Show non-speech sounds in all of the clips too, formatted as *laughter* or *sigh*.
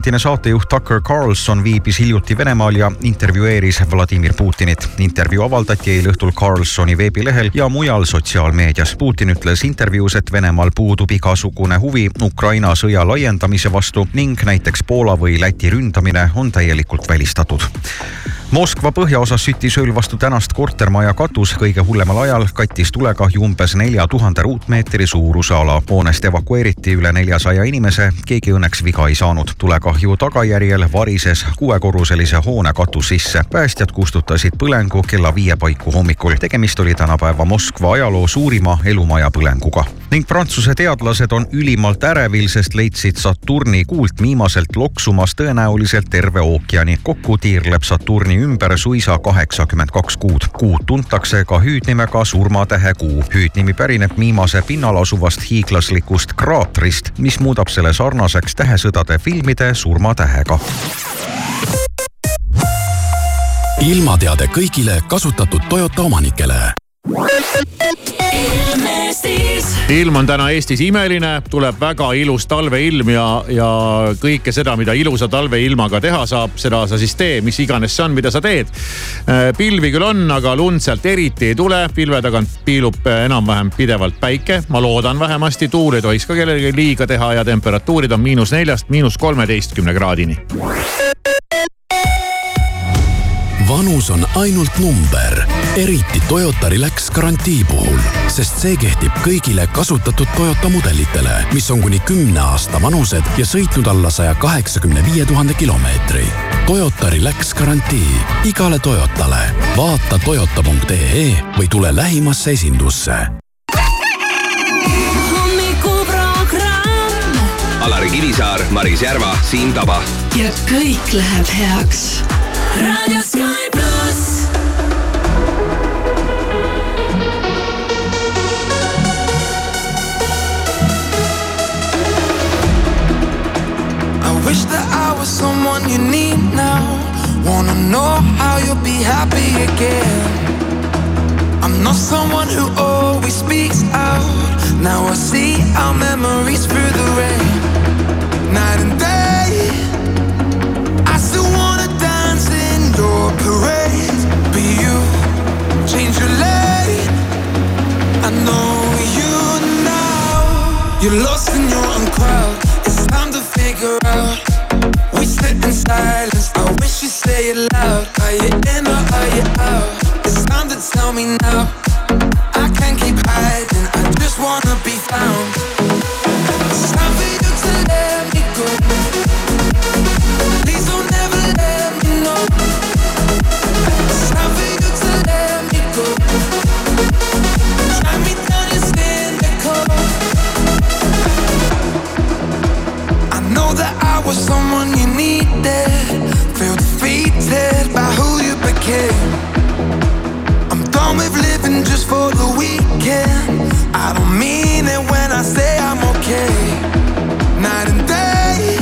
endine saatejuht Tucker Carlson viibis hiljuti Venemaal ja intervjueeris Vladimir Putinit. intervjuu avaldati eile õhtul Carlsoni veebilehel ja mujal sotsiaalmeedias. Putin ütles intervjuus, et Venemaal puudub igasugune huvi Ukraina sõja laiendamise vastu ning näiteks Poola või Läti ründamine on täielikult välistatud. Moskva põhjaosas süttis ööl vastu tänast kortermaja katus. kõige hullemal ajal kattis tulekahju umbes nelja tuhande ruutmeetri suuruse ala. hoonest evakueeriti üle neljasaja inimese, keegi õnneks viga ei saanud. tulekahju tagajärjel varises kuuekorruselise hoone katus sisse. päästjad kustutasid põlengu kella viie paiku hommikul. tegemist oli tänapäeva Moskva ajaloo suurima elumaja põlenguga. ning Prantsuse teadlased on ülimalt ärevil, sest leidsid Saturni kuult viimaselt loksumas tõenäoliselt terve ookeani. kokku tiirleb Saturni ümber suisa kaheksakümmend kaks kuud. kuud tuntakse ka hüüdnimega surmatähe kuu. hüüdnimi pärineb viimase pinnal asuvast hiiglaslikust kraatrist, mis muudab selle sarnaseks tähesõdade filmide surmatähega. Ilmateade kõigile kasutatud Toyota omanikele ilm on täna Eestis imeline, tuleb väga ilus talveilm ja, ja kõike seda, mida ilusa talveilmaga teha saab, seda sa siis tee, mis iganes see on, mida sa teed. Äh, pilvi küll on, aga lund sealt eriti ei tule, pilve tagant piilub enam-vähem pidevalt päike, ma loodan vähemasti, tuul ei tohiks ka kellelegi liiga teha ja temperatuurid on miinus neljast miinus kolmeteistkümne kraadini vanus on ainult number, eriti Toyota Relax garantii puhul, sest see kehtib kõigile kasutatud Toyota mudelitele, mis on kuni kümne aasta vanused ja sõitnud alla saja kaheksakümne viie tuhande kilomeetri. Toyota Relax garantii igale Toyotale. vaata toyota.ee või tule lähimasse esindusse. Alari Kivisaar, Maris Järva, Siim Taba. ja kõik läheb heaks Radio Sky wish that I was someone you need now. Wanna know how you'll be happy again. I'm not someone who always speaks out. Now I see our memories through the rain. Night and day, I still wanna dance in your parade. But you change your lane. I know you now. You're lost in your own crowd. Silence. I wish you say it loud. Are you in or are you out? It's time to tell me now. You're lost in day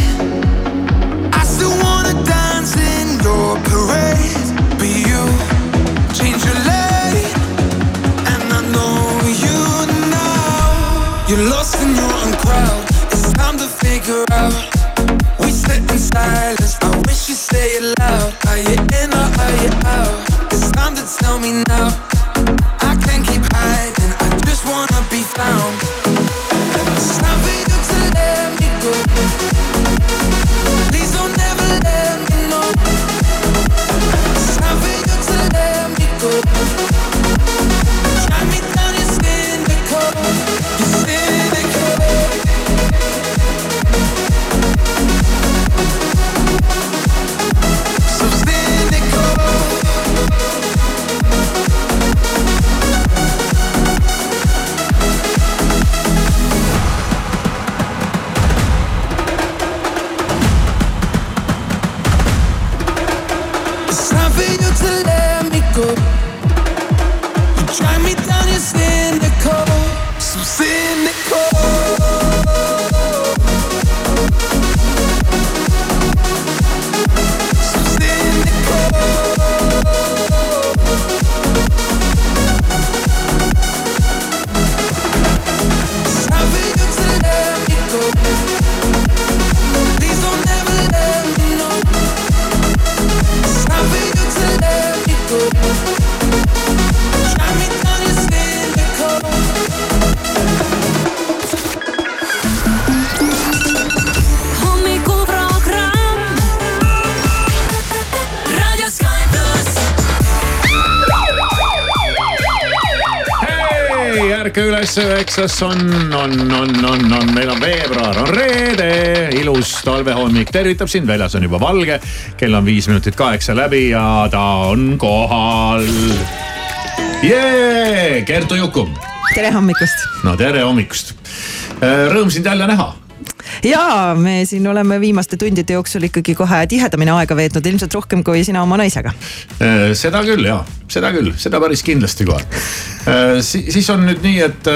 I still wanna dance in door parades Be you change your lady And I know you know You lost in your own crowd. It's time to figure out. We sit in silence. Time to tell me now. Üles, üheksas on, on, on, on, on, meil on veebruar, on reede, ilus talvehommik tervitab sind, väljas on juba valge. kell on viis minutit kaheksa läbi ja ta on kohal. jee, Kertu Jukum. tere hommikust. no tere hommikust. Rõõm sind jälle näha ja me siin oleme viimaste tundide jooksul ikkagi kohe tihedamini aega veetnud, ilmselt rohkem kui sina oma naisega. Äh, seda küll ja, seda küll, seda päris kindlasti kohe äh, si. siis on nüüd nii, et,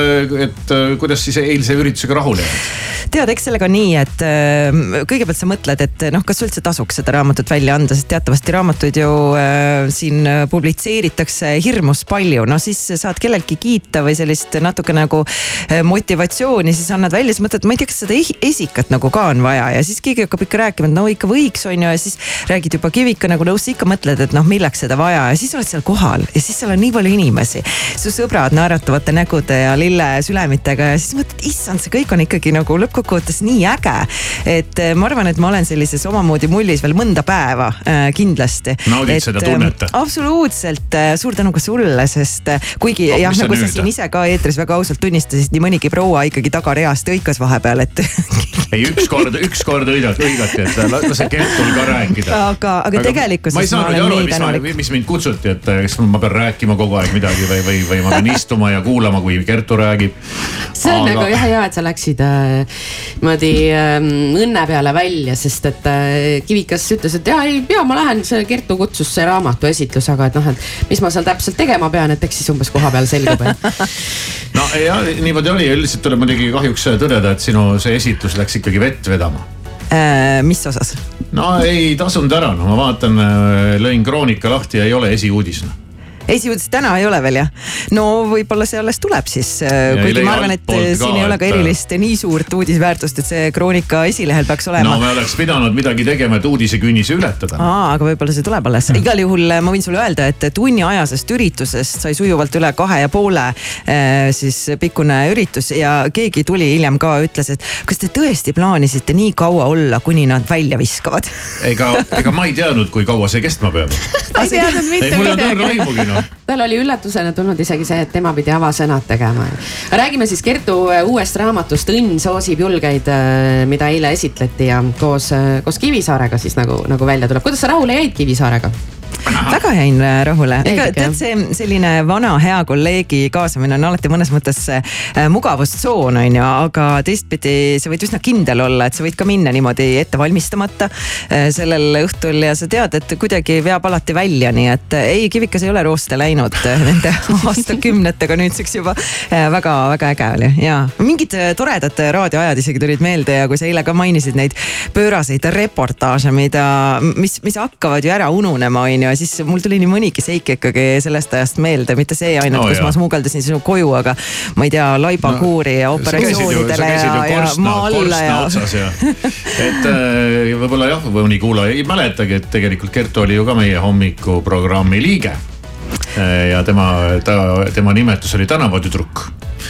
et kuidas siis eilse üritusega rahule jääd? tead, eks sellega on nii, et äh, kõigepealt sa mõtled, et noh, kas üldse tasuks seda raamatut välja anda, sest teatavasti raamatuid ju äh, siin publitseeritakse hirmus palju. no siis saad kelleltki kiita või sellist natuke nagu äh, motivatsiooni, siis annad välja, siis mõtled, ma ei tea, kas seda esikat nagu ka on vaja ja siis keegi hakkab ikka rääkima, et no ikka võiks, on ju, ja siis räägid juba Kivika nagu nõus, ikka mõtled, et noh, milleks seda vaja ja siis oled seal kohal ja siis seal on nii palju inimesi. su sõbrad naeratavate nägude ja lillesülemitega ja siis mõtled, issand, see kõik on ikkagi nagu lõppkokkuvõttes nii äge. et eh, ma arvan, et ma olen sellises omamoodi mullis veel mõnda päeva äh, kindlasti. naudid et, seda tunnet? Eh, absoluutselt, suur tänu ka sulle, sest kuigi no, jah, nagu sa siin ise ka eetris väga ausalt tunnistasid, nii mõnigi proua ikkagi tagareast hõikas vahepeal, et *laughs* ei, ükskord, ükskord hõigati, hõigati, et lase Kertul ka rääkida. aga, aga tegelikkuses ma, ei ma olen nii tänulik. mis mind kutsuti, et kas ma pean rääkima kogu aeg midagi või, või, või ma pean istuma ja kuulama, kui Kertu räägib. see on aga... nagu jah hea, et sa läksid äh, niimoodi ähm, õnne peale välja, sest et äh, Kivikas ütles, et ja ei, ja ma lähen, see Kertu kutsus see raamatu esitlus, aga et noh, et mis ma seal täpselt tegema pean, et eks siis umbes koha peal selgub *laughs* no ja niimoodi oli, üldiselt tuleb muidugi kahjuks tõdeda, et sinu see esitlus läks ikkagi vett vedama äh,. mis osas? no ei tasunud ära, no ma vaatan, äh, lõin Kroonika lahti ja ei ole esiuudis noh esiuudist täna ei ole veel jah? no võib-olla see alles tuleb siis, äh, kuigi ma arvan, et siin ei ole ka erilist nii suurt uudisväärtust, et see Kroonika esilehel peaks olema. no me oleks pidanud midagi tegema, et uudisekünnise ületada. aa, aga võib-olla see tuleb alles. igal juhul äh, ma võin sulle öelda, et tunniajasest üritusest sai sujuvalt üle kahe ja poole äh, siis pikkune üritus ja keegi tuli hiljem ka, ütles, et kas te tõesti plaanisite nii kaua olla, kuni nad välja viskavad? ega, ega ma ei teadnud, kui kaua see kestma peab. *laughs* ei teadnud mitte midagi noh. *laughs* tal oli üllatusena tulnud isegi see, et tema pidi avasõnad tegema. räägime siis Kertu äh, uuest raamatust Õnn soosib julgeid, äh, mida eile esitleti ja koos, äh, koos Kivisaarega siis nagu, nagu välja tuleb. kuidas sa rahule jäid Kivisaarega? Väga jäin äh, rahule, ega tead, see selline vana hea kolleegi kaasamine on alati mõnes mõttes äh, mugavustsoon on ju, aga teistpidi sa võid üsna kindel olla, et sa võid ka minna niimoodi ette valmistamata äh, sellel õhtul ja sa tead, et kuidagi veab alati välja, nii et ei, Kivikas ei ole rooste läinud nende *laughs* aastakümnetega nüüdseks juba. väga-väga äge oli ja mingid toredad raadioajad isegi tulid meelde ja kui sa eile ka mainisid neid pööraseid reportaaže, mida, mis, mis hakkavad ju ära ununema, on ju ja siis mul tuli nii mõnigi seik ikkagi sellest ajast meelde, mitte see ainult no,, kus jah. ma smugeldasin sinu koju, aga ma ei tea, laibakuuri no, ja operatsioonidele ja, ja, ja maa alla ja. ja. et äh, võib-olla jah, mõni kuulaja ei mäletagi, et tegelikult Kertu oli ju ka meie hommikuprogrammi liige. Äh, ja tema, ta, tema nimetus oli tänavatüdruk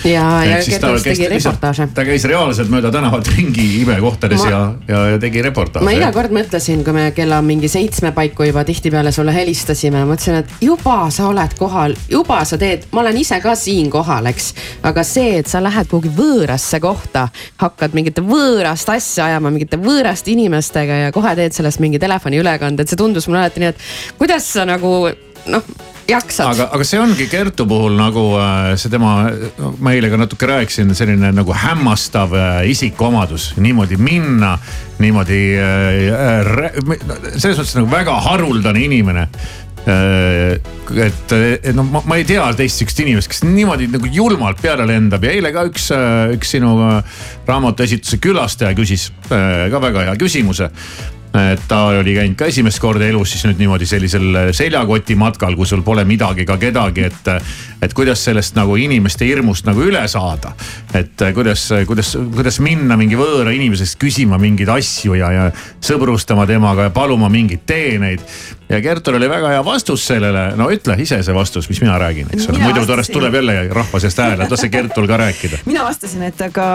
ja, ja Kertus tegi reportaaže. ta käis reaalselt mööda tänavat ringi imekohtades ma, ja, ja, ja tegi reportaaže. ma iga kord mõtlesin, kui me kella mingi seitsme paiku juba tihtipeale sulle helistasime, mõtlesin, et juba sa oled kohal, juba sa teed, ma olen ise ka siin kohal, eks. aga see, et sa lähed kuhugi võõrasse kohta, hakkad mingit võõrast asja ajama mingite võõraste inimestega ja kohe teed sellest mingi telefoniülekande, et see tundus mulle alati nii, et kuidas sa nagu noh jaksad. aga, aga see ongi Kertu puhul nagu äh, see tema, ma eile ka natuke rääkisin, selline nagu hämmastav äh, isikuomadus, niimoodi minna, niimoodi äh, selles mõttes nagu väga haruldane inimene. Et, et noh, ma, ma ei tea teist sihukest inimest, kes niimoodi nagu julmalt peale lendab. Ja eile ka üks, üks sinu raamatu esitluse külastaja küsis ka väga hea küsimuse et ta oli käinud ka esimest korda elus siis nüüd niimoodi sellisel seljakoti matkal, kui sul pole midagi ega kedagi, et. et kuidas sellest nagu inimeste hirmust nagu üle saada. et kuidas, kuidas, kuidas minna mingi võõra inimesest küsima mingeid asju ja, ja sõbrustama temaga ja paluma mingeid teeneid ja Kertul oli väga hea vastus sellele, no ütle ise see vastus, mis mina räägin, eks ole, muidu pärast tuleb jälle rahva seast hääl, et lase Kertul ka rääkida. *laughs* mina vastasin, et aga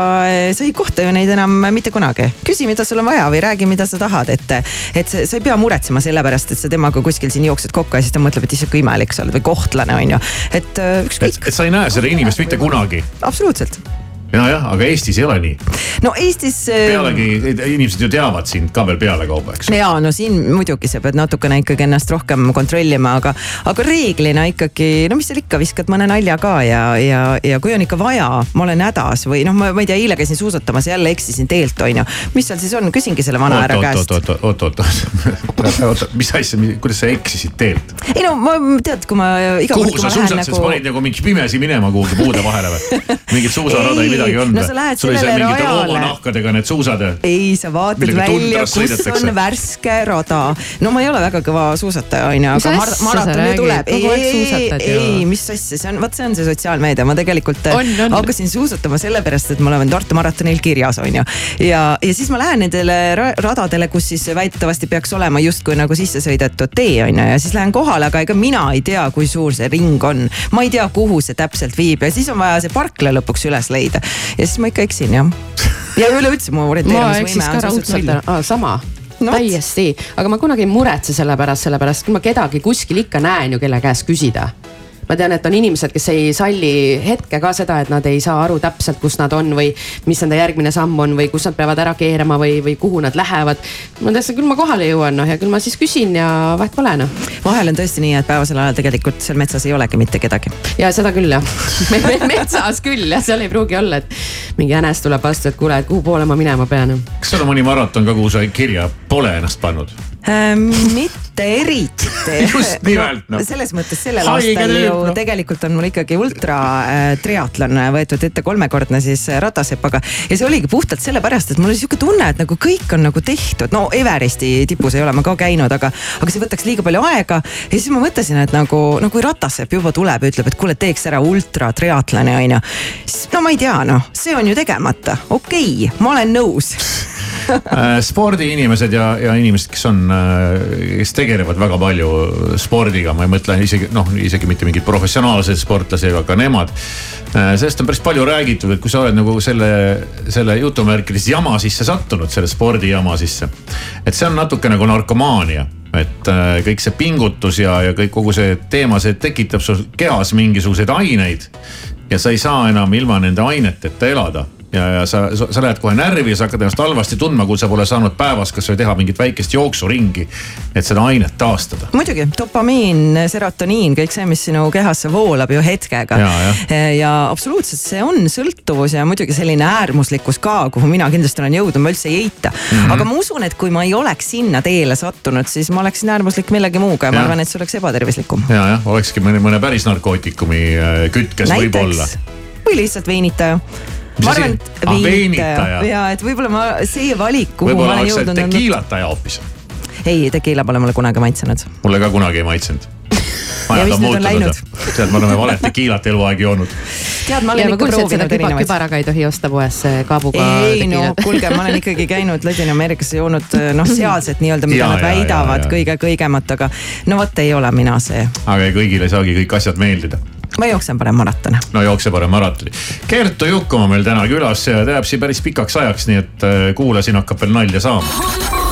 sa ei kohta ju neid enam mitte kunagi. küsi, mida sul on vaja või räägi, mida sa tahad, et et, sa, sa ei pea muretsema selle pärast, et sa temaga kuskil siin jooksed kokku ja siis ta mõtleb, et kui imelik sa oled või kohtlane on ju, et äh, ükskõik. et sa ei näe seda inimest mitte kunagi. absoluutselt nojah, aga Eestis ei ole nii. no Eestis. Äh, pealegi inimesed ju teavad sind ka veel pealekauba, eks. ja no siin muidugi sa pead natukene ikkagi ennast rohkem kontrollima, aga, aga reeglina ikkagi, no mis seal ikka, viskad mõne nalja ka ja, ja, ja kui on ikka vaja, ma olen hädas või noh, ma, ei tea, eile käisin suusatamas, jälle eksisin teelt, on ju. mis seal siis on, küsingi selle vana härra käest. oot, oot, oot, oot, oot, mis asja, kuidas sa eksisid teelt? ei no ma tead, kui ma kuhu sa suusatasid nagu..., panid nagu mingi pimesi minema kuhugi puude vahele või? *laughs* mingit suusarada ei midagi olnud no sa lähed sellele rajale. nahkadega need suusad. ei, sa vaatad välja, kus on värske rada. no ma ei ole väga kõva suusataja on ju, aga mar maraton ju tuleb. ei, ei, ei, mis asja, see on, vot see on see sotsiaalmeedia, ma tegelikult on, on. hakkasin suusatama sellepärast, et ma olen Tartu maratonil kirjas on ju. ja, ja siis ma lähen nendele radadele, kus siis väidetavasti peaks olema justkui nagu sisse sõidetud tee on ju ja siis lähen kohale, aga ega mina ei tea, kui suur see ring on. ma ei tea, kuhu see täpselt viib ja siis on vaja see parkla lõpuks üles leida ja siis ma ikka eksin jah. ja üleüldse mu orienteerumisvõime on suhteliselt null. sama. No, täiesti, aga ma kunagi ei muretse selle pärast, sellepärast kui ma kedagi kuskil ikka näen ju, kelle käest küsida ma tean, et on inimesed, kes ei salli hetke ka seda, et nad ei saa aru täpselt, kus nad on või mis nende järgmine samm on või kus nad peavad ära keerama või, või kuhu nad lähevad. ma tean, küll ma kohale jõuan noh ja küll ma siis küsin ja vahet pole noh. vahel on tõesti nii, et päevasel ajal tegelikult seal metsas ei olegi mitte kedagi. ja seda küll jah metsas küll jah, seal ei pruugi olla, et mingi jänes tuleb vastu, et kuule, et kuhu poole ma minema pean. kas sul on mõni maraton ka, kuhu sa kirja pole ennast pannud? ähm,? mitte eriti *laughs* just nimelt no.. selles mõttes sellel aastal ju no. tegelikult on mul ikkagi ultra äh, triatlon võetud ette kolmekordne siis äh, ratasepaga. ja see oligi puhtalt sellepärast, et mul oli sihuke tunne, et nagu kõik on nagu tehtud, no Everesti tipus ei ole ma ka käinud, aga, aga see võtaks liiga palju aega. ja siis ma mõtlesin, et nagu, no kui ratasepp juba tuleb ja ütleb, et kuule, teeks ära ultra triatloni on ju. siis no ma ei tea, noh, see on ju tegemata, okei okay,, ma olen nõus *laughs* Äh, spordiinimesed ja, ja inimesed, kes on, äh, kes tegelevad väga palju spordiga, ma ei mõtle isegi noh, isegi mitte mingeid professionaalseid sportlasi, aga ka nemad. Äh, sellest on päris palju räägitud, et kui sa oled nagu selle, selle jutumärkides jama sisse sattunud, selle spordijama sisse. et see on natuke nagu narkomaania et kõik see pingutus ja, ja kõik kogu see teema, see tekitab sul kehas mingisuguseid aineid. ja sa ei saa enam ilma nende aineteta elada ja, ja sa, sa lähed kohe närvi ja sa hakkad ennast halvasti tundma, kui sa pole saanud päevas kasvõi teha mingit väikest jooksuringi. et seda ainet taastada. muidugi, dopamiin, serotoniin, kõik see, mis sinu kehasse voolab ju hetkega. ja, ja. ja absoluutselt, see on sõltuvus ja muidugi selline äärmuslikkus ka, kuhu mina kindlasti olen jõudnud, ma üldse ei eita mm. -hmm. aga ma usun, et kui ma ei oleks sinna teele sattunud, siis ma oleksin äärmuslik millegi muuga ja ma arvan, et see oleks ebatervislikum. ja, jah, olekski mõne, mõne päris narkootikumi kütkes võib-olla. või lihtsalt veinitaja ma arvan, et veinitaja ja et võib-olla ma see valik, kuhu ma olen jõudnud. võib-olla oleks tekiilataja hoopis. ei, tekiila pole mulle kunagi maitsenud. mulle ka kunagi ei maitsenud *laughs* ja nüüd on läinud? tead, me oleme valet tekiilat eluaeg joonud. tead, ma olen ikka proovinud erinevaid. kübaraga ei tohi osta poes kaabuga. ei no *laughs* kuulge, ma olen ikkagi käinud Ladina-Ameerikas ja joonud noh, sealset nii-öelda, mida ja, nad väidavad kõige kõigemat, aga no vot ei ole mina see. aga kõigile ei saagi kõik asjad meeldida ma jooksen parem maratoni. no jookse parem maratoni. Kertu Jukumaa meil täna külas jääb siia päris pikaks ajaks, nii et äh, kuula, siin hakkab veel nalja saama.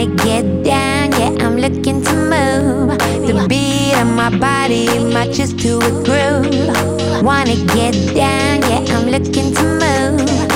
Wanna get down, yeah, I'm looking to move. The beat of my body matches to a groove. Wanna get down, yeah, I'm looking to move.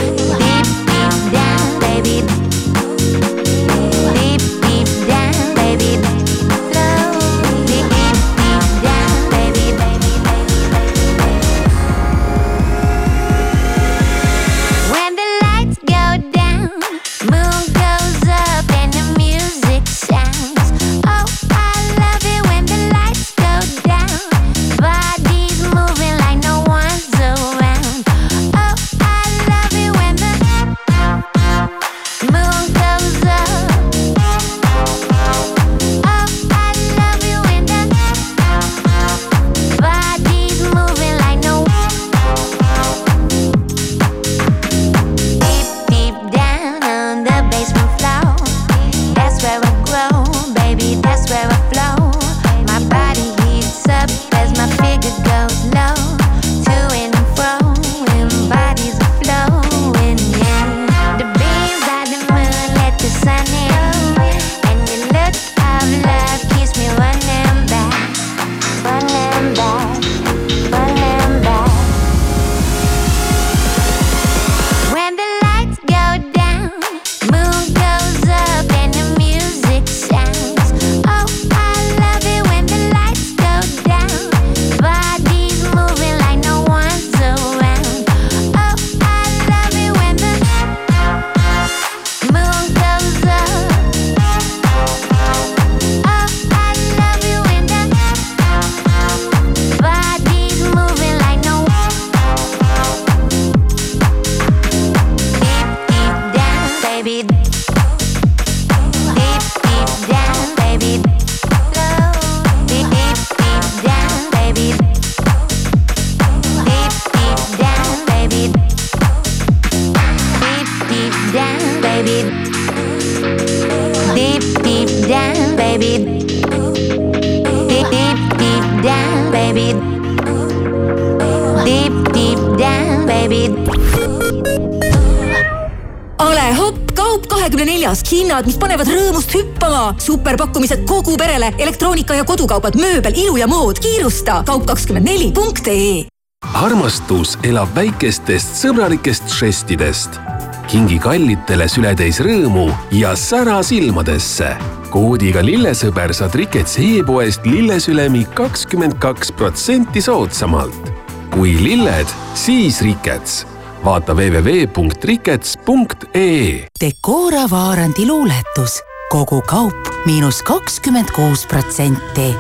Hüppama. superpakkumised kogu perele, elektroonika ja kodukaubad, mööbel, ilu ja mood. kiirusta kaup24.ee. armastus elab väikestest sõbralikest žestidest. kingi kallitele sületäis rõõmu ja sära silmadesse koodiga lillesõber saad Rikets e-poest lillesülemi kakskümmend kaks protsenti soodsamalt. kui lilled, siis Rikets vaata www.rikets.ee. Decora Vaarandi luuletus, kogu kaup miinus kakskümmend kuus protsenti.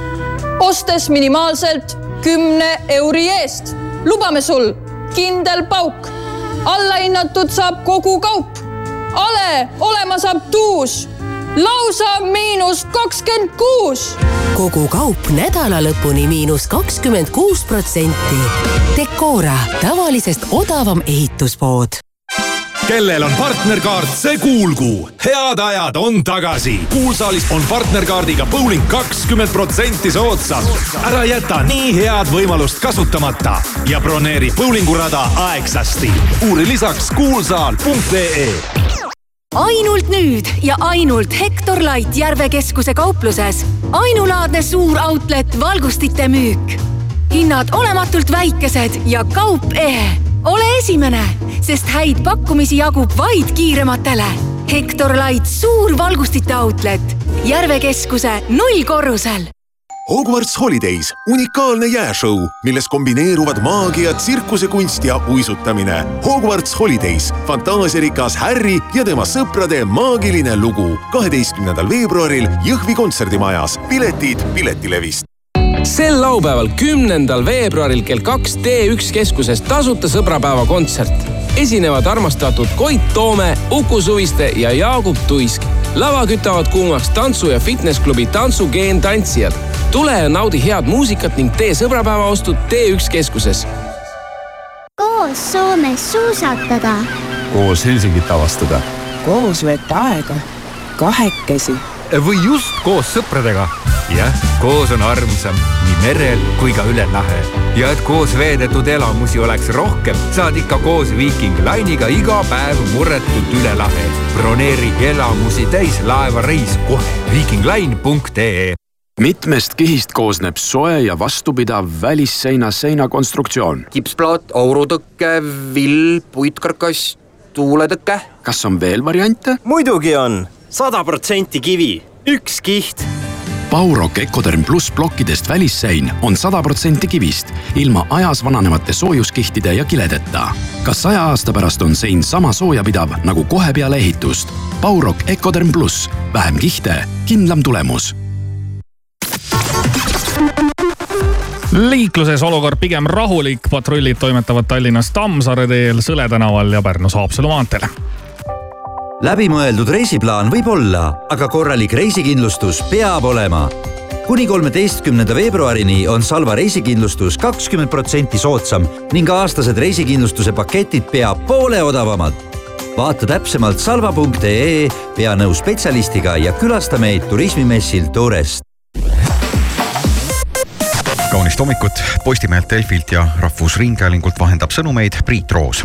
ostes minimaalselt kümne euri eest, lubame sul kindel pauk. allahinnatud saab kogu kaup. ale olema saab tuus lausa miinus kakskümmend kuus. kogu kaup nädala lõpuni miinus kakskümmend kuus protsenti. Decora, tavalisest odavam ehituspood kellel on partnerkaart, see kuulgu. head ajad on tagasi. kuulsaalis on partnerkaardiga bowling kakskümmend protsenti soodsam. ära jäta nii head võimalust kasutamata ja broneeri bowlingurada aegsasti. uuri lisaks kuulsaal.ee ainult nüüd ja ainult Hektor Light Järve keskuse kaupluses. ainulaadne suur outlet valgustite müük. hinnad olematult väikesed ja kaup ehe. Ole esimene, sest häid pakkumisi jagub vaid kiirematele. Hektor Light suur valgustite outlet Järve keskuse nullkorrusel Hogwarts Holidays, unikaalne jääšõu, milles kombineeruvad maagia, tsirkusekunst ja uisutamine. Hogwarts Holidays, fantaasiarikas Harry ja tema sõprade maagiline lugu. kaheteistkümnendal veebruaril Jõhvi kontserdimajas. piletid Piletilevist sel laupäeval, kümnendal veebruaril kell kaks T1 keskuses tasuta sõbrapäeva kontsert. esinevad armastatud Koit Toome, Uku Suviste ja Jaagup Tuisk. lava kütavad kuumaks tantsu- ja fitnessklubi Tantsugeen tantsijad tule ja naudi head muusikat ning tee sõbrapäevaostud T1 keskuses. koos Soomes suusatada. koos Helsingit avastada. koos veeta aega kahekesi või just koos sõpradega. jah, koos on armsam nii merel kui ka üle lahe. ja et koos veedetud elamusi oleks rohkem, saad ikka koos Viiking Line'iga iga päev murretult üle lahe. broneeri elamusi täis laevareis kohe viikingline.ee mitmest kihist koosneb soe ja vastupidav välisseina seinakonstruktsioon. kipsplaat, aurutõke, vill, puitkarkass, tuuletõke. kas on veel variante? muidugi on, sada protsenti kivi, üks kiht Baurok Ecoderm pluss plokkidest välissein on sada protsenti kivist, ilma ajas vananevate soojuskihtide ja kiledeta. ka saja aasta pärast on sein sama soojapidav nagu kohe peale ehitust. Baurok Ecoderm pluss, vähem kihte, kindlam tulemus liikluses olukord pigem rahulik, patrullid toimetavad Tallinnas Tammsaare teel, Sõle tänaval ja Pärnus Haapsalu maanteel. Läbimõeldud reisiplaan võib olla, aga korralik reisikindlustus peab olema. kuni kolmeteistkümnenda veebruarini on Salva reisikindlustus kakskümmend protsenti soodsam ning aastased reisikindlustuse paketid pea poole odavamad. Vaata täpsemalt salva.ee, pea nõu spetsialistiga ja külasta meid turismimessil Tourest. Kaunist hommikut. Postimehelt, Delfilt ja Rahvusringhäälingult vahendab sõnumeid Priit Roos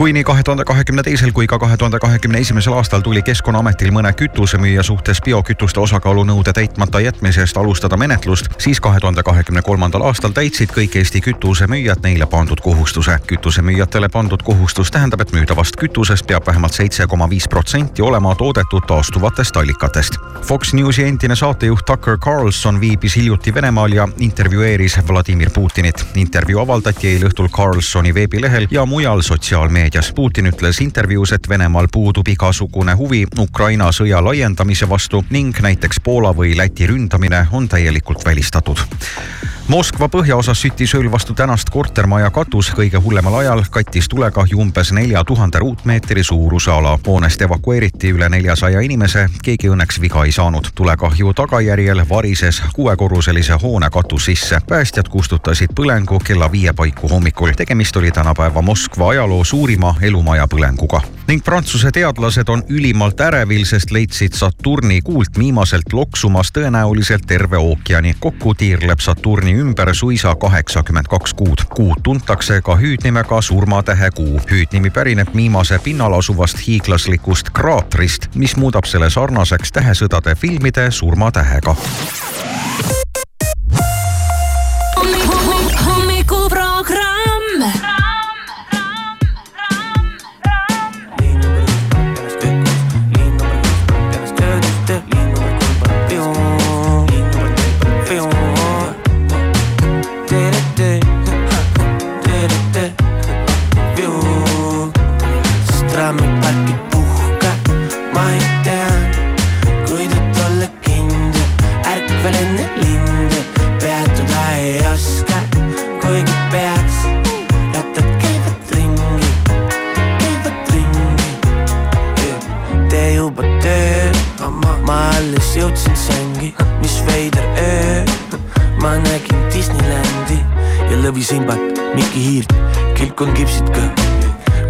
kui nii kahe tuhande kahekümne teisel kui ka kahe tuhande kahekümne esimesel aastal tuli Keskkonnaametil mõne kütusemüüja suhtes biokütuste osakaalu nõude täitmata jätmise eest alustada menetlust, siis kahe tuhande kahekümne kolmandal aastal täitsid kõik Eesti kütusemüüjad neile pandud kohustuse. kütusemüüjatele pandud kohustus tähendab, et müüdavast kütusest peab vähemalt seitse koma viis protsenti olema toodetud taastuvatest allikatest. Fox Newsi endine saatejuht Tucker Carlson viibis hiljuti Venemaal ja intervjueeris Vladimir Putinit. intervjuu avaldati eile õhtul Carlsoni veebilehel ja mujal sotsiaalmeedias meedias. Putin ütles intervjuus, et Venemaal puudub igasugune huvi Ukraina sõja laiendamise vastu ning näiteks Poola või Läti ründamine on täielikult välistatud. Moskva põhjaosas süttis ööl vastu tänast kortermaja katus kõige hullemal ajal kattis tulekahju umbes nelja tuhande ruutmeetri suuruse ala. hoonest evakueeriti üle neljasaja inimese, keegi õnneks viga ei saanud. tulekahju tagajärjel varises kuuekorruselise hoone katus sisse. päästjad kustutasid põlengu kella viie paiku hommikul. tegemist oli tänapäeva Moskva ajaloo suurima elumaja põlenguga. ning Prantsuse teadlased on ülimalt ärevil, sest leidsid Saturni kuult viimaselt loksumas tõenäoliselt terve ookeani. kokku tiirleb Saturni ümber suisa kaheksakümmend kaks kuud. kuud tuntakse ka hüüdnimega surmatähe kuu. hüüdnimi pärineb Miimase pinnal asuvast hiiglaslikust kraatrist, mis muudab selle sarnaseks tähesõdade filmide surmatähega. Lõvisimbat, Mikki Hiirt, kilkon kipsid ka.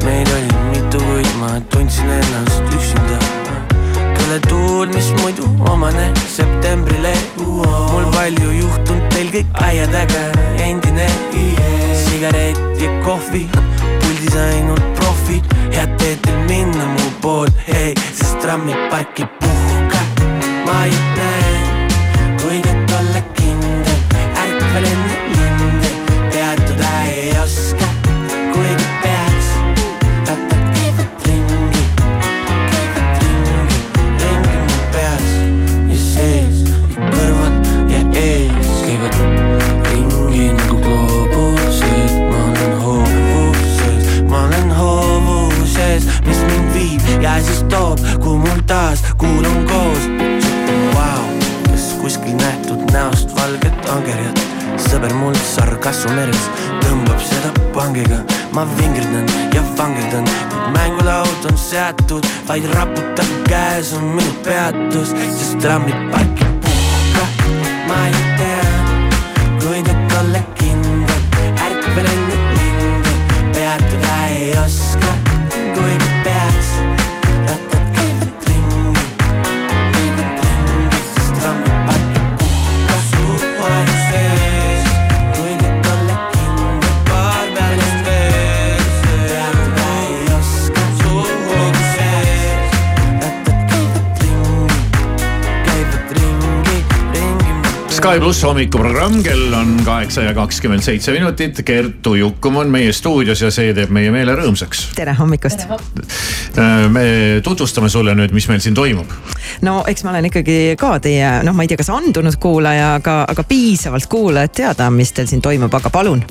meid oli mitu, kuid ma tundsin ennast üksinda. kõle tuul, mis muidu omane septembrile. mul palju juhtunud, teil kõik aiadega endine. sigaret ja kohvi, puldis ainult profid, head teed teil minna mu poole, hei, sest trammipark ei puhka ma ütlen, kuid et olla kindel, ärkvel enne vaid raputab käes on minu peatus, sest trammipark ei Sky pluss hommikuprogramm, kell on kaheksa ja kakskümmend seitse minutit. Kertu Jukkum on meie stuudios ja see teeb meie meele rõõmsaks. tere hommikust. me tutvustame sulle nüüd, mis meil siin toimub. No eks ma olen ikkagi ka teie, noh, ma ei tea, kas andunud kuulaja, aga, aga piisavalt kuulaja, et teada, mis teil siin toimub, aga palun.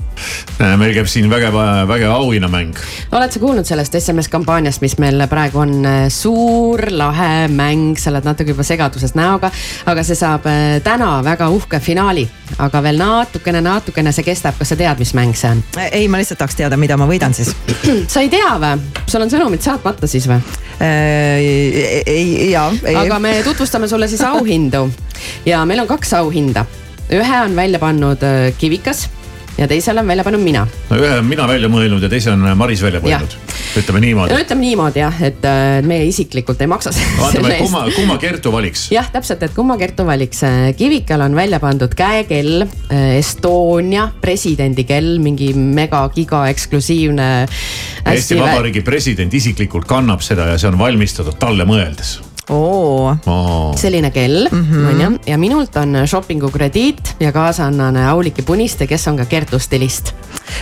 meil käib siin vägev, vägev auhinnamäng. oled sa kuulnud sellest SMS kampaaniast, mis meil praegu on suur lahe mäng, sa oled natuke juba segaduses näoga, aga see saab täna väga uhke finaali, aga veel natukene, natukene see kestab, kas sa tead, mis mäng see on? ei, ma lihtsalt tahaks teada, mida ma võidan siis. *clears throat* sa ei tea või? sul on sõnumid saatmata siis või? ei, jaa. aga me tutvustame sulle siis auhindu ja meil on kaks auhinda. ühe on välja pannud Kivikas ja teisele on välja pannud mina. no ühe olen mina välja mõelnud ja teise on Maris välja mõelnud. ütleme niimoodi. no ütleme niimoodi jah, et meie isiklikult ei maksa. vaatame, kumma, kumma Kertu valiks. jah, täpselt, et kumma Kertu valiks. Kivikal on välja pandud käekell, Estonia presidendi kell, mingi mega-giga eksklusiivne. Eesti Vabariigi president isiklikult kannab seda ja see on valmistatud talle mõeldes oo oh.. selline kell mm, -hmm. onju, ja minult on shopping'u krediit ja kaasa annan Auliki Puniste, kes on ka Kertu stilist.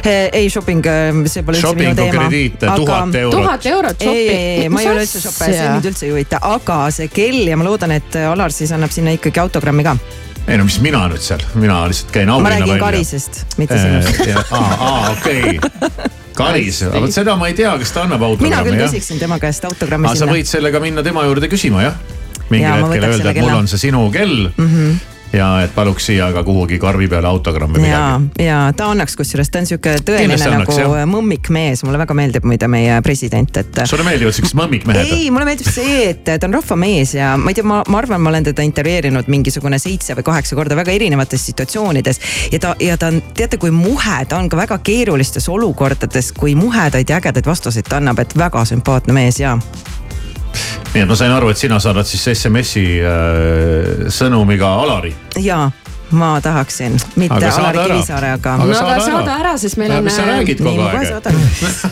ei, shopping, see pole üldse minu teema. krediit tuhat eurot. tuhat eurot shopping. ei, ma ei ole üldse shopper, see mind üldse ei huvita, aga see kell ja ma loodan, et Alar siis annab sinna ikkagi autogrammi ka ei no mis mina nüüd seal, mina lihtsalt käin auhinna välja. ma räägin Karisest, mitte sinust. aa okei *laughs* Karis, aga vot seda ma ei tea, kas ta annab autogrammi. mina küll küsiksin tema käest autogrammi sa võid sellega minna tema juurde küsima jah. mingil hetkel öelda, et mul on see sinu kell mm. -hmm ja et paluks siia ka kuhugi karvi peale autogrammi midagi. ja, ja ta annaks, kusjuures ta on sihuke tõeline annaks, nagu mõmmikmees, mulle väga meeldib muide meie president, et. sulle meeldivad siuksed mõmmikmehed? ei, mulle meeldib see, et ta on rahvamees ja ma ei tea, ma, ma arvan, ma olen teda intervjueerinud mingisugune seitse või kaheksa korda väga erinevates situatsioonides. ja ta, ja ta on, teate, kui muhe, ta on ka väga keerulistes olukordades, kui muhedaid ja ägedaid vastuseid ta annab, et väga sümpaatne mees ja nii et ma sain aru, et sina saadad siis SMS-i äh, sõnumiga Alari. jaa ma tahaksin, mitte aga Alari Kivisaare, aga. no aga saada ära, sest meil on. mis sa räägid kogu aeg?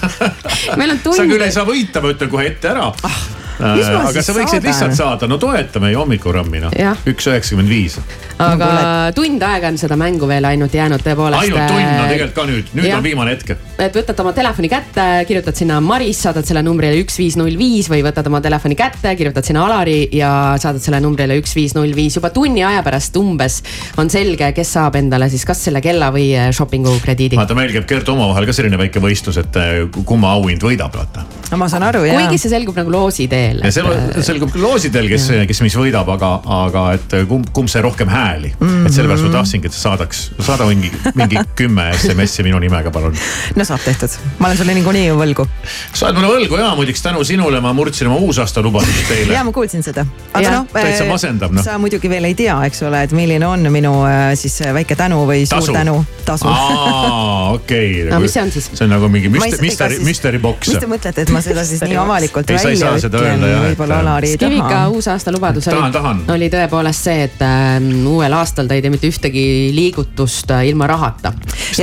*laughs* meil on tund. sa küll ei saa võita, ma ütlen kohe ette ära ah aga sa võiksid saadan? lihtsalt saada, no toeta meie hommikurammi noh, üks üheksakümmend viis. aga tund aega on seda mängu veel ainult jäänud tõepoolest. ainult tund, no tegelikult ka nüüd, nüüd jah. on viimane hetk. et võtad oma telefoni kätte, kirjutad sinna Maris, saadad selle numbrile üks, viis, null, viis või võtad oma telefoni kätte, kirjutad sinna Alari ja saadad selle numbrile üks, viis, null, viis. juba tunni aja pärast umbes on selge, kes saab endale siis kas selle kella või eh, shopping'u krediidi. vaata, meil käib Kertu omavahel ka selline väike võistlus, et kumma auhind võidab, vaata. no ma saan aru, jah. kuigi see selgub nagu loosi teel. Ja see selgub küll loosidel, kes, kes mis võidab, aga, aga et kumb, kumb sai rohkem hääli mm. -hmm. et sellepärast ma tahtsingi, et sa saadaks, saada mingi, mingi kümme SMS-i minu nimega, palun. no saab tehtud, ma olen sulle niikuinii ju võlgu. sa oled mulle võlgu ja muideks tänu sinule ma murdsin oma uusaasta lubadust teile. ja ma kuulsin seda. aga noh. täitsa masendav noh. sa muidugi veel ei tea, eks ole, et milline on minu äh, siis väike tänu või suur Tasu. tänu. tasu. aa, okei. *laughs* no mis see on siis? see on nagu mingi müster, siis- mystery box. mis te mõtlete, et ma seda siis nii *laughs* avalikult Ei, sa ei välja saa seda ütlen, öelda, et- võib-olla Alari ei Kivika taha. uusaasta lubadus oli, oli tõepoolest see, et ähm, uuel aastal ta ei tee mitte ühtegi liigutust äh, ilma rahata.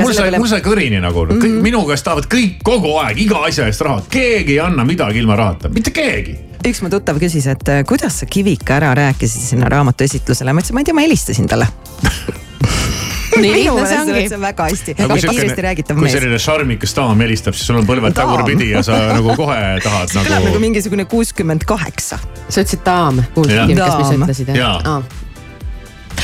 mul sai, mul sai kõrini nagu mm, -hmm. minu käest tahavad kõik kogu aeg iga asja eest raha, keegi ei anna midagi ilma rahata, mitte keegi üks mu tuttav küsis, et äh, kuidas sa Kivika ära rääkisid sinna raamatu esitlusele, ma ütlesin, ma ei tea, ma helistasin talle *laughs* nii lihtne see ongi. oled sa väga hästi, Aga kui kiiresti selline- räägitav kui mees. selline šarmikas daam helistab, siis sul on põlved tagurpidi ja sa nagu *laughs* kohe tahad see kõlab nagu nagu mingisugune kuuskümmend kaheksa. sa ütlesid daam, Jah. Kivika, mis sa ütlesid jah? daam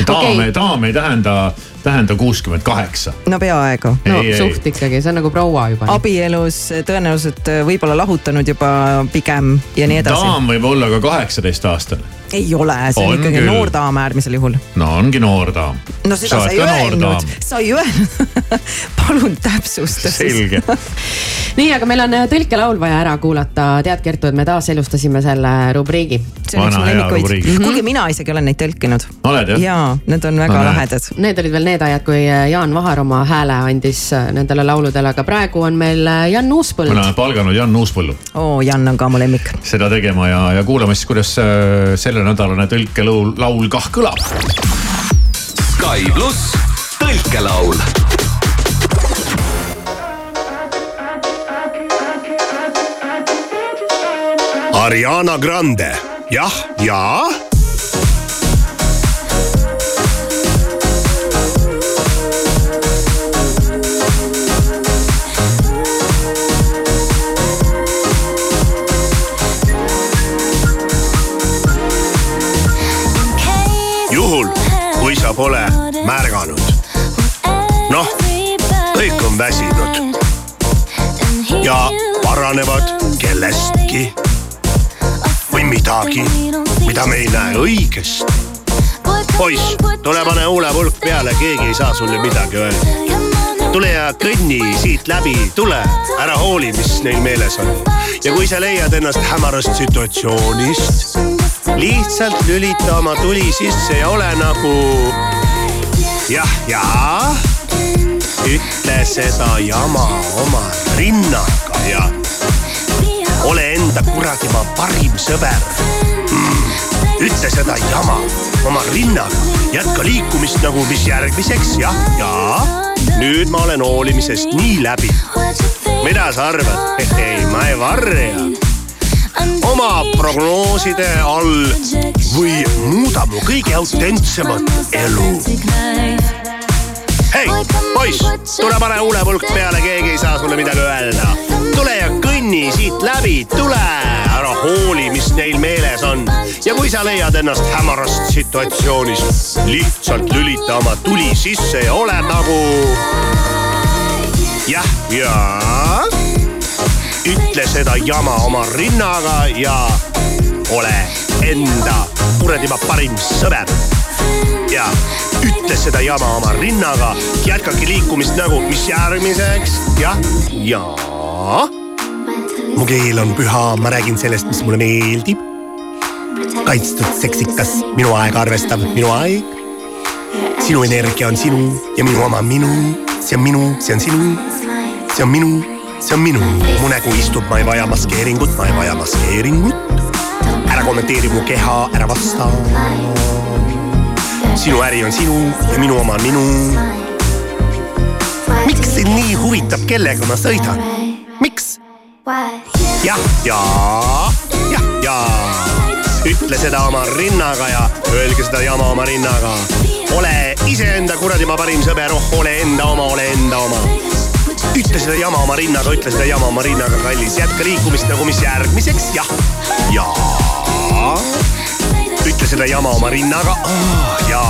okei., daam ei tähenda, tähenda kuuskümmend kaheksa. no peaaegu. no Ei, ei. suht ikkagi, see on nagu proua juba. abielus tõenäoliselt võib-olla lahutanud juba pigem ja nii edasi. daam võib olla ka kaheksateist aastane. Ei ole, see on, On ikkagi küll. noor daam äärmisel juhul. no ongi noor daam. no seda sa ei öelnud, sa ei öelnud *laughs* palun täpsusta siis. selge *laughs* nii, aga meil on äh, tõlkelaul vaja ära kuulata. tead, Kertu, et me taaselustasime selle rubriigi. -hmm. kuulge, mina isegi olen neid tõlkinud. oled jah? jaa, need on väga No lahedad. Need olid veel need ajad, kui äh, Jaan Vahar oma hääle andis äh, nendele lauludele, aga praegu on meil Jan Uuspõld. me oleme palganud Jan Uuspõllu oo, Jan on ka mu lemmik. seda tegema ja, ja kuulame siis, kuidas äh, sellenädalane tõlkelaul, laul kah kõlab. Sky pluss tõlkelaul. Ariana Grande, jah ja pole märganud. noh, kõik on väsinud ja paranevad kellestki või midagi, mida me ei näe õigesti. poiss, tule pane huulepulk peale, keegi ei saa sulle midagi öelda. tule ja kõnni siit läbi, tule, ära hooli, mis neil meeles on. ja kui sa leiad ennast hämarast situatsioonist, lihtsalt lülita oma tuli sisse ja ole nagu jah, ja ütle seda jama oma rinnaga ja ole enda kuradi ma parim sõber mm.. ütle seda jama oma rinnaga, jätka liikumist nagu mis järgmiseks jah, ja nüüd ma olen hoolimisest nii läbi. mida sa arvad? ei, ma ei varja oma prognooside all või muuda mu kõige autentsemat elu. hei, poiss, tule pane huulepulk peale, keegi ei saa sulle midagi öelda. tule ja kõnni siit läbi, tule, ära hooli, mis neil meeles on. ja kui sa leiad ennast hämarast situatsioonist, lihtsalt lülita oma tuli sisse ja ole nagu jah, ja ütle seda jama oma rinnaga ja ole enda kuradi ma parim sõber. ja ütle seda jama oma rinnaga, jätkake liikumist nagu, mis järgmiseks, jah, ja. mu keel on püha, ma räägin sellest, mis mulle meeldib. kaitstud, seksikas, minu aega arvestav, minu aeg. sinu energia on sinu ja minu oma minu, see on minu, see on sinu, see on minu see on minu, mu nägu istub, ma ei vaja maskeeringut, ma ei vaja maskeeringut. ära kommenteeri mu keha, ära vasta. sinu äri on sinu ja minu oma on minu. miks sind nii huvitab, kellega ma sõidan? miks? jah, ja, jah, ja ütle seda oma rinnaga ja öelge seda jama oma rinnaga. ole iseenda kuradi ma parim sõber, oh ole enda oma, ole enda oma ütle seda jama oma rinnaga, ütle seda jama oma rinnaga, kallis, jätka liikumist nagu mis järgmiseks, jah, ja. ütle seda jama oma rinnaga oh, ja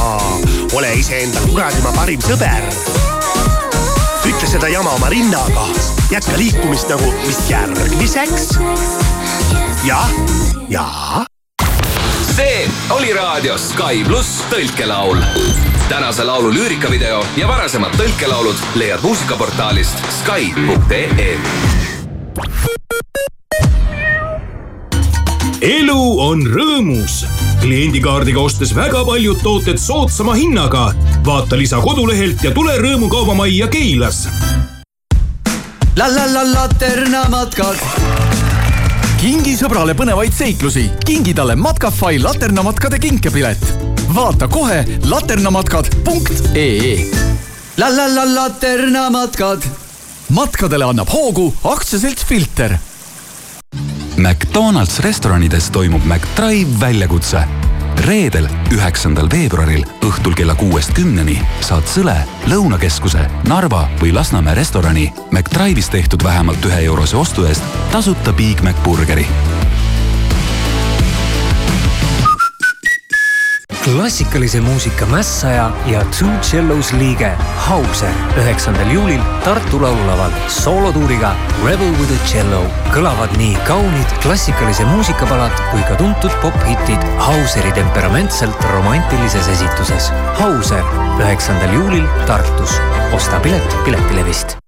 ole iseenda kuradi ma parim sõber. ütle seda jama oma rinnaga, jätka liikumist nagu mis järgmiseks, jah, ja see oli raadios Sky pluss tõlkelaul. Tänase laulu lüürikavideo ja varasemad tõlkelaulud leiad muusikaportaalist Sky.ee. elu on rõõmus. kliendikaardiga ostes väga paljud tooted soodsama hinnaga. vaata lisa kodulehelt ja tule rõõmukaubamajja Keilas. la la la Laterna matkad kingi sõbrale põnevaid seiklusi, kingi talle Matkafai laternamatkade kinkepilet. Vaata kohe laternamatkad.ee. la la la Laterna matkad. matkadele annab hoogu aktsiaselts Filter McDonalds restoranides toimub McDrive väljakutse. reedel, üheksandal veebruaril õhtul kella kuuest kümneni saad Sõle, Lõunakeskuse, Narva või Lasnamäe restorani McDrive'is tehtud vähemalt ühe eurose ostu eest tasuta Big Mac burgeri klassikalise muusika mässaja ja Two Cellos liige Hauser üheksandal juulil Tartu Laululaval soolotuuriga Rebel with a cello kõlavad nii kaunid klassikalise muusikapalad kui ka tuntud pophitid Hauseri temperamentselt romantilises esituses. Hauser üheksandal juulil Tartus. osta pilet Piletilevist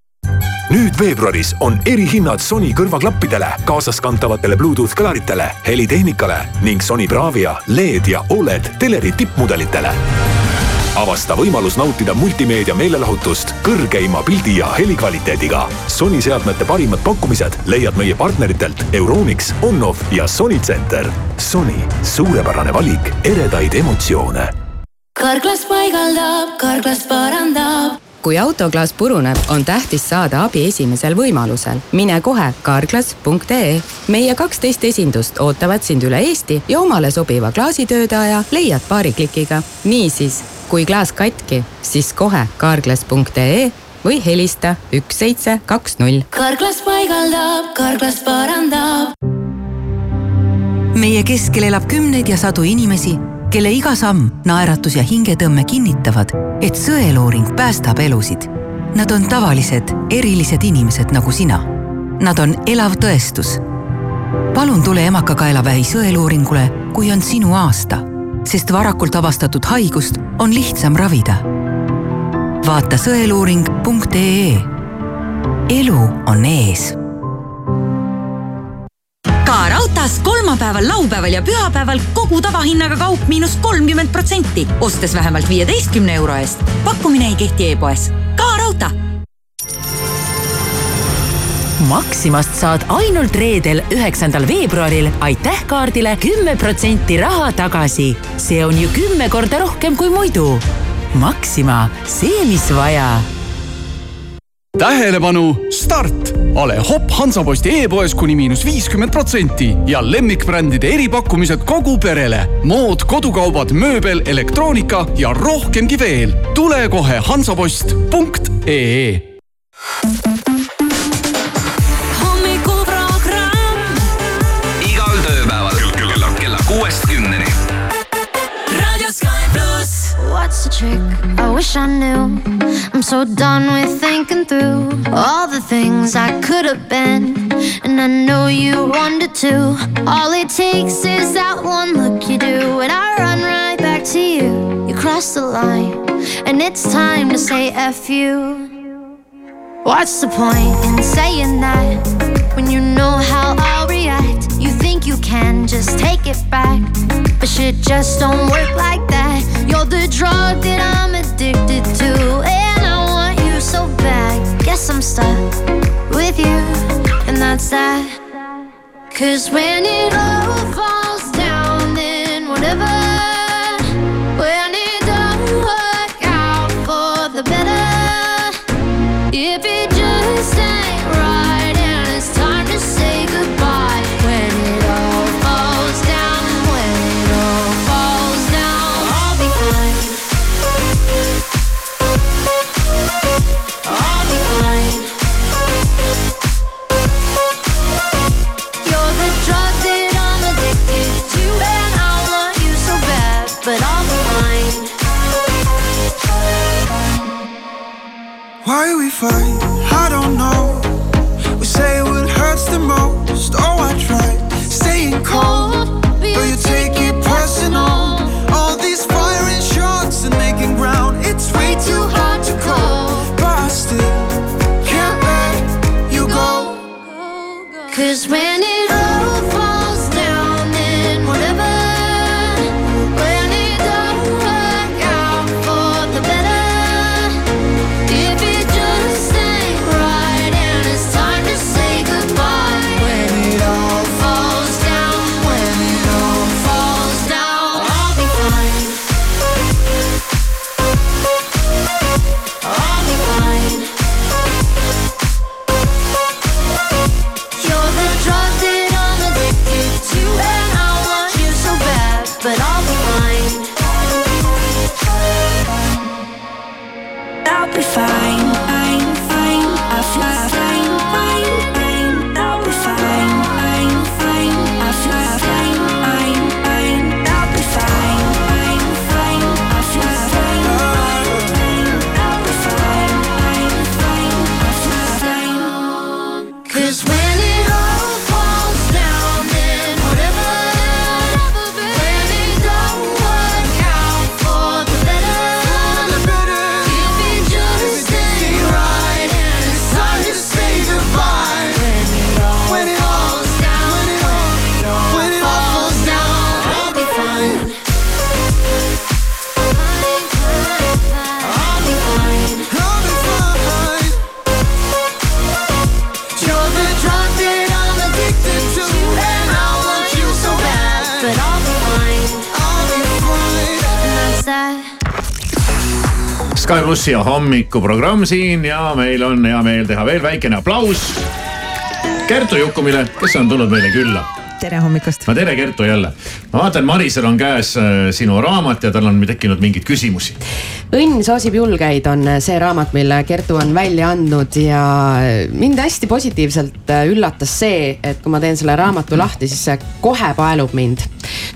nüüd veebruaris on erihinnad Sony kõrvaklappidele, kaasaskantavatele Bluetooth kõlaritele, helitehnikale ning Sony Bravia, LED ja Oled teleri tippmudelitele. avasta võimalus nautida multimeedia meelelahutust kõrgeima pildi ja helikvaliteediga. Sony seadmete parimad pakkumised leiad meie partneritelt Euronix, Onnof ja Sony Center. Sony, suurepärane valik eredaid emotsioone karklas paigaldab, karklas parandab kui autoklaas puruneb, on tähtis saada abi esimesel võimalusel. mine kohe karklas.ee. meie kaksteist esindust ootavad sind üle Eesti ja omale sobiva klaasitöötaja leiad paari klikiga. niisiis, kui klaas katki, siis kohe karklas.ee või helista üks seitse kaks null. karklas paigaldab, karklas parandab. meie keskel elab kümneid ja sadu inimesi, kelle iga samm, naeratus ja hingetõmme kinnitavad, et sõeluuring päästab elusid. Nad on tavalised, erilised inimesed nagu sina. Nad on elav tõestus. palun tule emakakaelavähi sõeluuringule, kui on sinu aasta, sest varakult avastatud haigust on lihtsam ravida. vaata sõeluuring.ee. elu on ees raudtees kolmapäeval, laupäeval ja pühapäeval kogu tavahinnaga kaup miinus kolmkümmend protsenti, ostes vähemalt viieteistkümne euro eest. pakkumine ei kehti e-poes. ka raudtee. Maximast saad ainult reedel, üheksandal veebruaril aitäh kaardile kümme protsenti raha tagasi. see on ju kümme korda rohkem kui muidu. Maxima, see, mis vaja tähelepanu, start! ole hopp Hansaposti e-poes kuni miinus viiskümmend protsenti ja lemmikbrändide eripakkumised kogu perele. mood, kodukaubad, mööbel, elektroonika ja rohkemgi veel. tule kohe hansapost.ee What's the trick? I wish I knew. I'm so done with thinking through all the things I could have been. And I know you wanted to. All it takes is that one look you do, and I run right back to you. You cross the line, and it's time to say F you. What's the point in saying that when you know how? You think you can just take it back, but shit just don't work like that. You're the drug that I'm addicted to, and I want you so bad. Guess I'm stuck with you, and that's that. Cause when it all falls Sky plussi hommikuprogramm siin ja meil on hea meel teha veel väikene aplaus Kertu Jukumile, kes on tulnud meile külla. tere hommikust. no tere, Kertu jälle. ma vaatan, Marisel on käes äh, sinu raamat ja tal on tekkinud mingeid küsimusi. õnn soosib julgeid on see raamat, mille Kertu on välja andnud ja mind hästi positiivselt üllatas see, et kui ma teen selle raamatu lahti, siis see kohe paelub mind.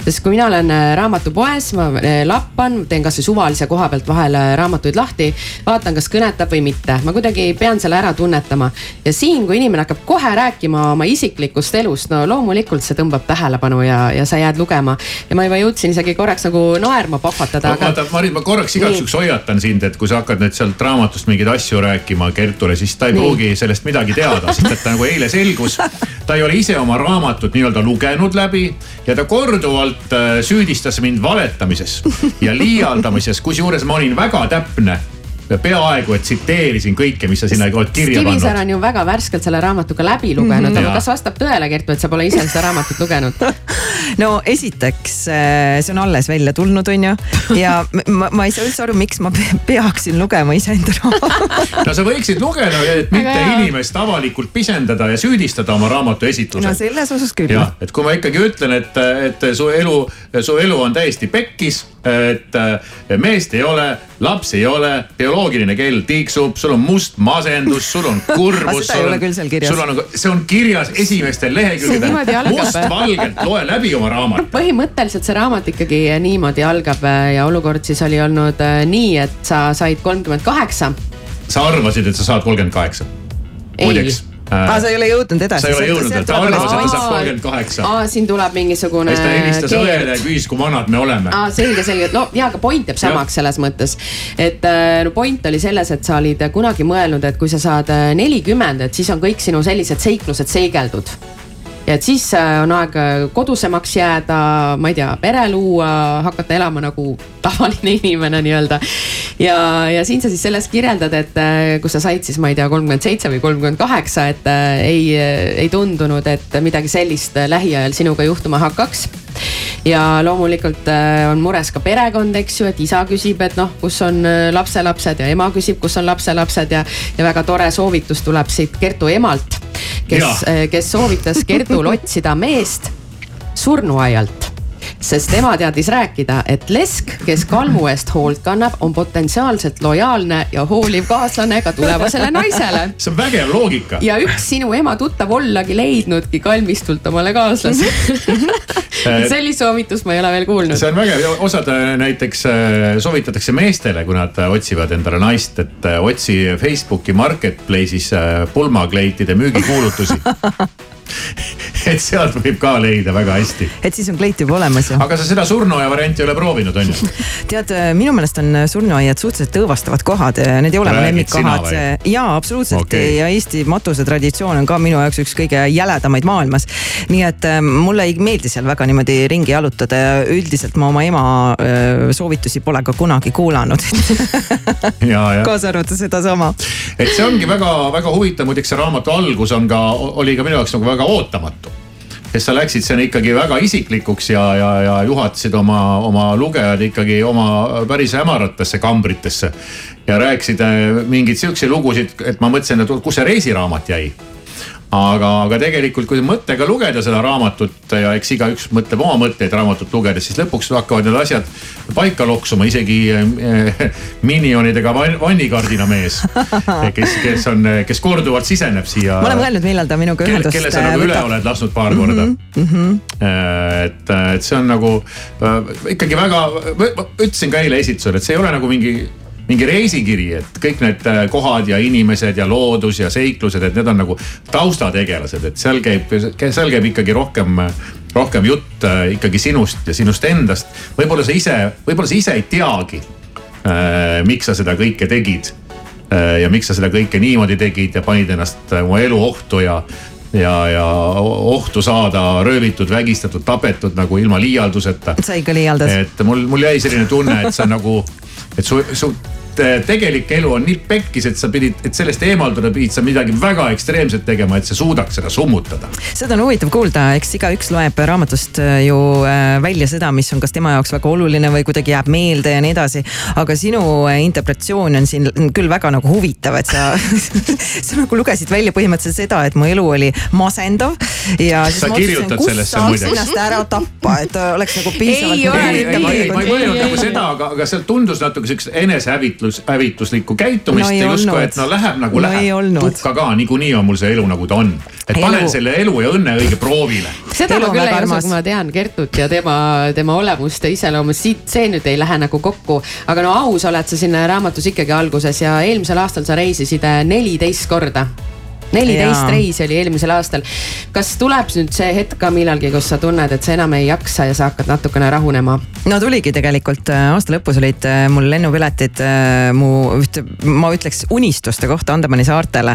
Sest kui mina olen äh, raamatupoes, ma äh, lappan, teen kasvõi suvalise koha pealt vahel raamatuid lahti, vaatan, kas kõnetab või mitte, ma kuidagi pean selle ära tunnetama. ja siin, kui inimene hakkab kohe rääkima oma isiklikust elust, no loomulikult see tõmbab tähelepanu ja, ja sa jääd lugema. ja ma juba jõudsin isegi korraks nagu naerma pahvatada. aga... vaata, Maris, ma korraks igaks juhuks hoiatan sind, et kui sa hakkad nüüd sealt raamatust mingeid asju rääkima Kertule, siis ta ei pruugi sellest midagi teada, sest et ta nagu eile selgus. ta ei ole ise oma raamatut nii-öelda lugenud läbi ja ta korduvalt äh, süüdistas mind valetamises ja liialdamises, kusjuures ma olin väga täpne. peaaegu, et tsiteerisin kõike, mis sa sinna oled kirja Kivisäär pannud. on ju väga värskelt selle raamatuga läbi lugenud mm, -hmm. Aga kas vastab tõele, Kertu, et sa pole ise seda raamatut lugenud? *laughs* no esiteks, äh, see on alles välja tulnud, on ju. ja ma, ma ei saa üldse aru, miks ma pe- peaksin lugema iseenda raamatut. no sa võiksid lugeda, et mitte inimest avalikult pisendada ja süüdistada oma raamatu esitlusel. no selles osas küll. jah, et kui ma ikkagi ütlen, et, et su elu, su elu on täiesti pekkis, et äh, meest ei ole, lapsi ei ole, bioloogiline kell tiksub, sul on must masendus, sul on kurbus. Aga seda ei ole küll seal kirjas. sul on, see on kirjas esimestel lehekülgedel mustvalgelt loe läbi oma raamat. põhimõtteliselt see raamat ikkagi niimoodi algab äh, ja olukord siis oli olnud äh, nii, et sa said kolmkümmend kaheksa. sa arvasid, et sa saad kolmkümmend kaheksa. muideks. aa, sa ei ole jõudnud edasi. sa ei ole jõudnud, ta arvas, et ta saab kolmkümmend kaheksa. aa, siin tuleb mingisugune siis ta helistas õele ja küsis, kui vanad me oleme. aa, selge, selge, no ja, aga point jääb samaks selles mõttes. et äh, no point oli selles, et sa olid kunagi mõelnud, et kui sa saad äh, nelikümmend, et siis on kõik sinu sellised seiklused seigeldud ja et siis äh, on aeg äh, kodusemaks jääda, ma ei tea, pere luua, hakata elama nagu tavaline inimene nii-öelda. ja, ja siin sa siis selles kirjeldad, et äh, kus sa said siis, ma ei tea, kolmkümmend seitse või kolmkümmend kaheksa, et ei, ei tundunud, et midagi sellist äh, lähiajal sinuga juhtuma hakkaks ja loomulikult on mures ka perekond, eks ju, et isa küsib, et noh, kus on lapselapsed ja ema küsib, kus on lapselapsed ja, ja väga tore soovitus tuleb siit Kertu emalt, kes kes soovitas Kertul otsida meest surnuaialt sest tema teadis rääkida, et lesk, kes kalmu eest hoolt kannab, on potentsiaalselt lojaalne ja hooliv kaaslane ka tulevasele naisele see on vägev loogika. ja üks sinu ema tuttav ollagi leidnudki kalmistult omale kaaslase. *laughs* sellist soovitust ma ei ole veel kuulnud. see on vägev osad äh, näiteks äh, soovitatakse meestele, kui nad äh, otsivad endale naist, et otsi Facebooki marketplace'is pulmakleitide müügikuulutusi. *laughs* *laughs* et sealt võib ka leida väga hästi. et siis on kleit juba olemas ju. aga sa seda surnuaia varianti ei ole proovinud, on ju? *laughs* tead, minu meelest on surnuaiad suhteliselt õõvastavad kohad, need ei ole mu lemmikkohad. jaa, absoluutselt okay. ja Eesti matusatraditsioon on ka minu jaoks üks kõige jäledamaid maailmas. nii et äh, mulle ei meeldi seal väga niimoodi ringi jalutada ja üldiselt ma oma ema äh, soovitusi pole ka kunagi kuulanud. *laughs* kaasa arvatud sedasama. et see ongi väga-väga huvitav, muideks see raamatu algus on ka, oli ka minu jaoks nagu väga ootamatu. Sest sa läksid sinna ikkagi väga isiklikuks ja, ja, ja juhatasid oma, oma lugejad ikkagi oma päris hämaratesse kambritesse. ja rääkisid äh, mingeid siukseid lugusid, et ma mõtlesin, et kus see reisiraamat jäi aga, aga tegelikult, kui mõttega lugeda seda raamatut ja eks igaüks mõtleb oma mõtteid raamatut lugedes, siis lõpuks hakkavad need asjad paika loksuma, isegi äh, *laughs* minionidega van- vannikardina mees, *laughs* kes, kes on, kes korduvalt siseneb siia. ma olen mõelnud, millal ta minuga ühendust kelle sa nagu üle võtab. oled lasknud paar korda. mm. -hmm. et, et see on nagu äh, ikkagi väga, ütlesin ka eile esitusel, et see ei ole nagu mingi mingi reisikiri, et kõik need äh, kohad ja inimesed ja loodus ja seiklused, et need on nagu taustategelased, et seal käib, seal käib ikkagi rohkem, rohkem jutt äh, ikkagi sinust ja sinust endast. võib-olla sa ise, võib-olla sa ise ei teagi, miks sa seda kõike tegid. ja miks sa seda kõike niimoodi tegid ja panid ennast äh, oma elu ohtu ja ja, ja ohtu saada röövitud, vägistatud, tapetud nagu ilma liialduseta. sa ikka liialdas. et mul, mul jäi selline tunne, et sa nagu, et su, su te- tegelik elu on nii pekkis, et sa pidid, et sellest eemalduda pidid sa midagi väga ekstreemset tegema, et sa suudaks seda summutada. seda on huvitav kuulda, eks igaüks loeb raamatust äh, ju äh, välja seda, mis on kas tema jaoks väga oluline või kuidagi jääb meelde ja nii edasi. aga sinu interpretatsioon on siin küll väga nagu huvitav, et sa, *laughs* sa nagu lugesid välja põhimõtteliselt seda, et mu elu oli masendav. ja siis Sa kirjutad kus sellesse saaks muideks. ennast ära tappa, et oleks nagu piisavalt. Ei ei, ei, ma ei mõelnud nagu seda, aga, aga sealt tundus natuke siukest enesehävitlust hävitlus, hävituslikku käitumist No ei ja justkui, et no läheb nagu No läheb. tuhka ka, niikuinii on mul see elu nagu ta on. et Elu- panen selle elu ja õnne õige proovile. seda Elu ma on küll ei usu, kui ma tean Kertut ja tema, tema olemust ja iseloomu, siit see nüüd ei lähe nagu kokku. aga no aus oled sa siin raamatus ikkagi alguses ja eelmisel aastal sa reisisid äh, neliteist korda neliteist reisi oli eelmisel aastal. kas tuleb nüüd see hetk ka millalgi, kus sa tunned, et sa enam ei jaksa ja sa hakkad natukene rahunema? no tuligi tegelikult äh, aasta lõpus olid äh, mul lennupiletid äh, mu ühte, ma ütleks unistuste kohta Andemani saartele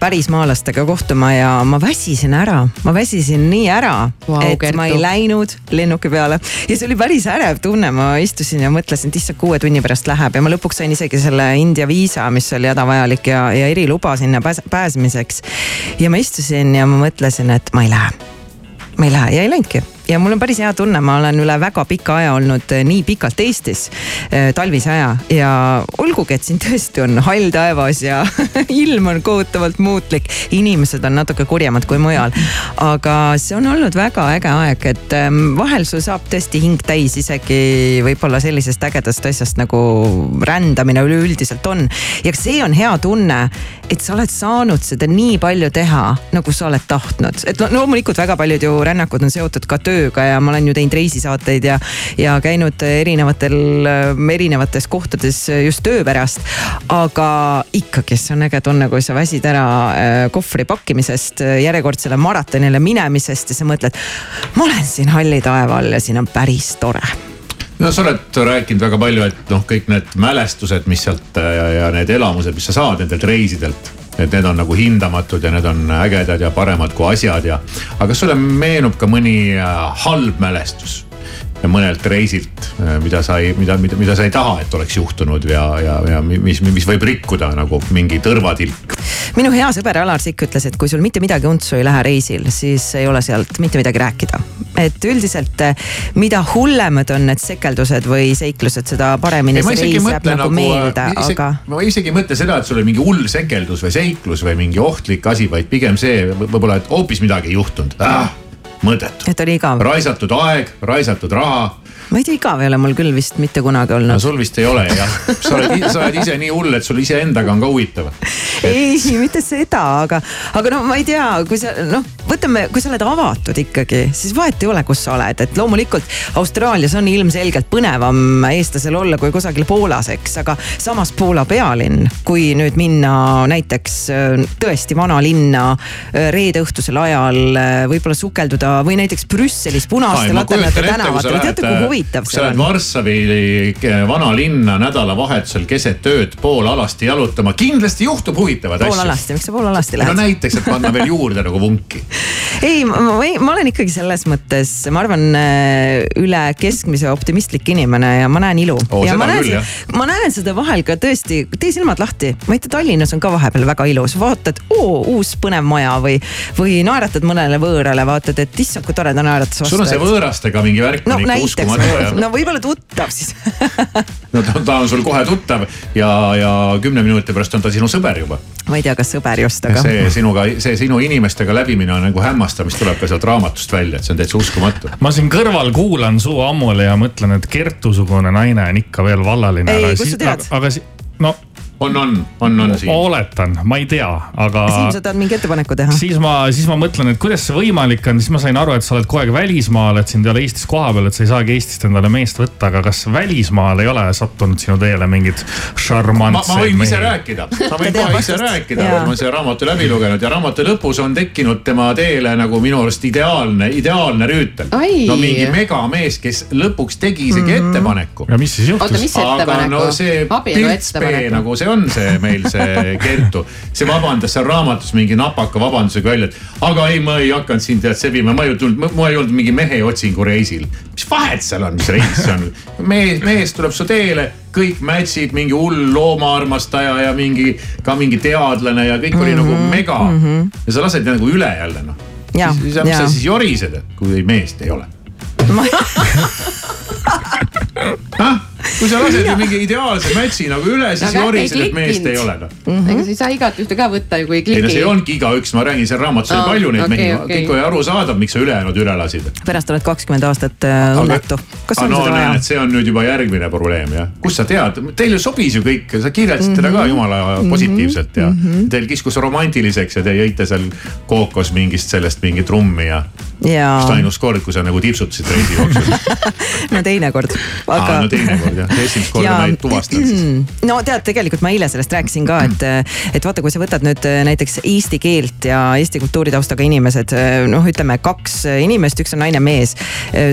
pärismaalastega kohtuma ja ma väsisin ära, ma väsisin nii ära Vau, et Kertu. ma ei läinud lennuki peale ja see oli päris ärev tunne, ma istusin ja mõtlesin, et issand, kuue tunni pärast läheb ja ma lõpuks sain isegi selle India viisa, mis oli hädavajalik ja, ja eriluba sinna pääs pääsemiseks. ja ma istusin ja ma mõtlesin, et ma ei lähe. Ma ei lähe. Ja ei läinudki ja mul on päris hea tunne, ma olen üle väga pika aja olnud eh, nii pikalt Eestis, talvise aja ja olgugi, et siin tõesti on hall taevas ja *laughs* ilm on kohutavalt muutlik, inimesed on natuke kurjemad kui mujal. aga see on olnud väga äge aeg, et em, vahel sul saab tõesti hing täis isegi võib-olla sellisest ägedast asjast nagu rändamine üleüldiselt on. ja see on hea tunne, et sa oled saanud seda nii palju teha, nagu sa oled tahtnud, et lo- loomulikult väga paljud ju rännakud on seotud ka tööga ja ma olen ju teinud reisisaateid ja, ja käinud erinevatel, erinevates kohtades just töö pärast. aga ikkagi see on äge tunne, kui sa väsid ära äh, kohvri pakkimisest, järjekordsele maratonile minemisest ja sa mõtled, ma olen siin halli taeva all ja siin on päris tore no sa oled rääkinud väga palju, et noh, kõik need mälestused, mis sealt äh, ja, ja need elamused, mis sa saad nendelt reisidelt. Et need on nagu hindamatud ja need on ägedad ja paremad kui asjad ja. aga kas sulle meenub ka mõni äh, halb mälestus mõnelt reisilt, mida sa ei, mida, mida, mida sa ei taha, et oleks juhtunud ja, ja, ja mis, mis võib rikkuda nagu mingi tõrvatilk. minu hea sõber Alar Sikk ütles, et kui sul mitte midagi untsu ei lähe reisil, siis ei ole sealt mitte midagi rääkida. Et üldiselt, mida hullemad on need sekeldused või seiklused, seda paremini see reis jääb nagu meelde, aga. ma isegi ei mõtle seda, et sul oli mingi hull sekeldus või seiklus või mingi ohtlik asi, vaid pigem see võib- võib-olla, et hoopis midagi ei juhtunud ah,. mõttetu. et oli igav. raisatud aeg, raisatud raha. Ma ei tea, igav ei ole mul küll vist mitte kunagi no olnud. sul vist ei ole jah, sa oled, sa oled ise nii hull, et sul iseendaga on ka huvitav. ei, mitte seda, aga, aga no ma ei tea, kui sa noh, võtame, kui sa oled avatud ikkagi, siis vahet ei ole, kus sa oled, et loomulikult Austraalias on ilmselgelt põnevam eestlasel olla kui kusagil Poolas, eks, aga samas Poola pealinn, kui nüüd minna näiteks äh, tõesti vanalinna äh, reede õhtusel ajal äh, võib-olla sukelduda või näiteks Brüsselis punaste laternate tänavatel, teate kui huvitav kui see sa lähed on? Varssavi vanalinna nädalavahetusel keset ööd poolalasti jalutama, kindlasti juhtub huvitavaid asju. poolalasti, miks sa poolalasti no lähed? näiteks, et panna veel juurde nagu vunki. *laughs* ei, ma, ma, olen ikkagi selles mõttes, ma arvan, üle keskmise optimistlik inimene ja ma näen ilu Oo, ja ma näen ma näen seda vahel ka tõesti, tee silmad lahti, tea, Tallinnas on ka vahepeal väga ilus, vaatad, oo, uus põnev maja või, või naeratad mõnele võõrale, vaatad, et issand, kui tore ta naeratas vastu. sul on see võõrastega mingi värk no on ikka uskumatu. No võib-olla tuttav siis. *laughs* no ta, ta on sul kohe tuttav ja, ja kümne minuti pärast on ta sinu sõber juba. ma ei tea, kas sõber just, aga. see sinuga, see sinu inimestega läbimine on nagu hämmastav, mis tuleb ka sealt raamatust välja, et see on täitsa uskumatu. ma siin kõrval kuulan su ammuli ja mõtlen, et Kertu-sugune naine on ikka veel vallaline. Ei, kust sa tead? aga si- no on, on, on, on siin. oletan, ma ei tea, aga. Siim, sa tahad mingi ettepaneku teha? siis ma, siis ma mõtlen, et kuidas see võimalik on, siis ma sain aru, et sa oled kogu aeg välismaal, et sind ei ole Eestis kohapeal, et sa ei saagi Eestist endale meest võtta, aga kas välismaal ei ole sattunud sinu teele mingid ma, šarmantseid ma võin ise mehi? rääkida, *laughs* ma võin kohe ise rääkida, ma olen selle raamatu läbi lugenud ja raamatu lõpus on tekkinud tema teele nagu minu arust ideaalne, ideaalne rüütel. No mingi megamees, kes lõpuks tegi isegi mm -hmm. ettepaneku. ja mis siis oota, juhtus? mis aga ettepaneku no see? abielu piltspee ettepaneku. nagu see on see meil see Kertu, see vabandas seal raamatus mingi napaka vabandusega välja, et aga ei, ma ei hakanud sind tead sebima, ma ei tulnud, ma ei olnud mingi mehe otsingu reisil. mis vahet seal on, mis reis see on? mees, mees tuleb su teele, kõik match'id, mingi hull loomaarmastaja ja mingi ka mingi teadlane ja kõik oli Mhm, nagu mega mm. -hmm. ja sa lased nagu üle jälle noh. Jaa, siis, mis sa siis jorised, kui meest ei ole? Kui sa lased ju mingi ideaalse match'i nagu üle, siis Aga ei jorised, et meest ei ole noh. ega sa ei saa igat ühte ka võtta ju kui ei no see kliki ei. olnudki igaüks, ma räägin, seal raamatus oli Aa, palju neid okei, mehi, okei. kõik oli arusaadav, miks sa ülejäänud üle lasid. pärast oled kakskümmend aastat äh, õnnetu. kas on no seda vaja see on nüüd juba järgmine probleem jah. kust sa tead, teile sobis ju kõik, sa kirjeldasid teda Mhm. ka jumala positiivselt ja teil kiskus romantiliseks ja te jõite seal kookos mingist sellest mingit rummi ja. just, ainus kord, kui sa nagu tipsutasid reisi jooksul. *laughs* no teinekord. aa, no teinekord jah, esimest korda ma ei tuvastanud siis. no tead, tegelikult ma eile sellest rääkisin ka, et, et vaata, kui sa võtad nüüd äh, näiteks eesti keelt ja eesti kultuuritaustaga inimesed, noh, ütleme kaks inimest, üks on naine, mees.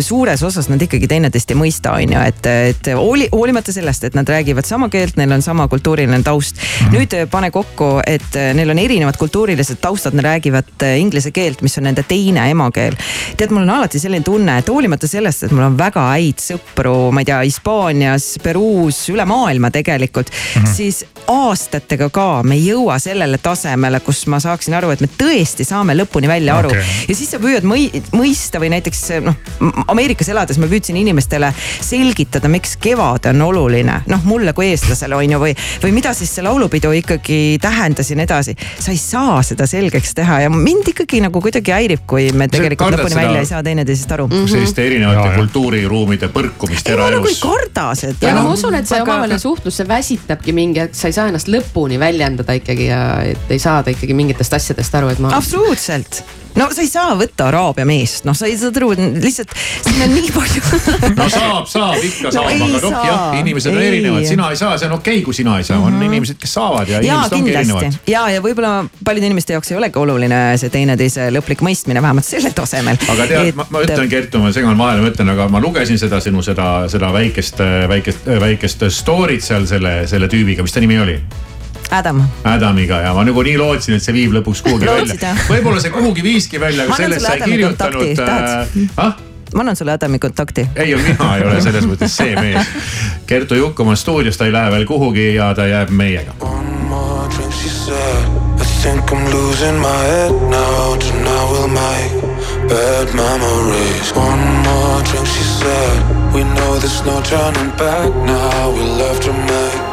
suures osas nad ikkagi teineteist ei mõista, on ju, et, et hooli, hoolimata sellest, et nad räägivad sama keelt, neil on sama kultuuriline taust. nüüd äh, pane kokku, et äh, neil on erinevad kultuurilised taustad, nad räägivad äh, inglise keelt, mis on nende teine emakeel. tead, mul on alati selline tunne, et hoolimata sellest, et mul on väga häid sõpru, ma ei tea, Hispaanias, Peruus, üle maailma tegelikult mm, -hmm. siis aastatega ka me ei jõua sellele tasemele, kus ma saaksin aru, et me tõesti saame lõpuni välja aru okay.. ja siis sa püüad mõi, mõista või näiteks noh, Ameerikas elades ma püüdsin inimestele selgitada, miks kevad on oluline, noh mulle kui eestlasele on ju, või, või mida siis see laulupidu ikkagi tähendas ja nii edasi. sa ei saa seda selgeks teha ja mind ikkagi nagu kuidagi häirib, kui me tegelikult lõpuni seda- välja ei saa teineteisest aru. selliste erinevate kultuuriruumide põrkumist ei, ma nagu ei eraelus. Karda seda. ja no ma usun, et see omavaheline suhtlus, see väsitabki mingi hetk, sa ei saa ennast lõpuni väljendada ikkagi ja et ei saada ikkagi mingitest asjadest aru, et ma. absoluutselt, no sa ei saa võtta araabia meest, noh, sa ei saa aru, lihtsalt siin on nii palju. *laughs* no saab, saab ikka No saab, aga noh jah, inimesed on Ei. erinevad, sina ei saa, see on okei okay,, kui sina ei saa, on inimesed, kes saavad ja ja inimesed ongi erinevad ja, ja võib-olla paljude inimeste jaoks ei olegi oluline see teineteise lõplik mõistmine, vähemalt sellel tasemel. aga tead, ma, ma ütlen, Kertu, ma segan vahele, ma ütlen, aga ma lugesin seda sinu seda, seda väikest, väikest, väikest story't seal selle, selle tüübiga, mis ta nimi oli? Adam, Adamiga ja ma nagu nii lootsin, et see viib lõpuks kuhugi välja võib-olla see kuhugi viiski välja, aga sellest sa ei kirjutanud äh,. ah, ma annan sulle Adami kontakti. ei, mina ei ole selles mõttes see mees. Kertu Jukkomaa stuudios, ta ei lähe veel kuhugi ja ta jääb meiega. think I'm losing my head now. Tonight we'll make bad memories. One more drink, she said. We know there's no turning back now. We love to make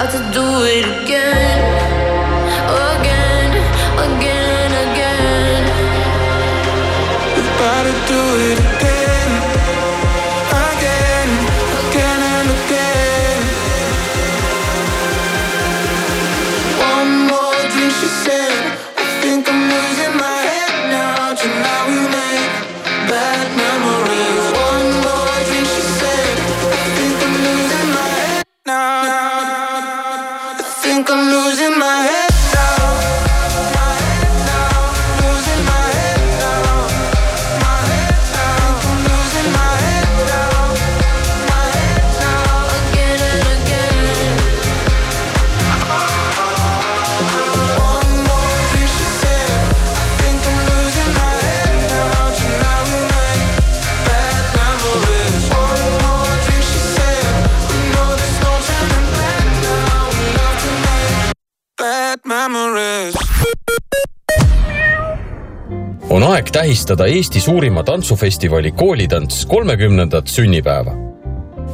about to do it again. Again, again, again. About to do it aeg tähistada Eesti suurima tantsufestivali Koolitants kolmekümnendat sünnipäeva.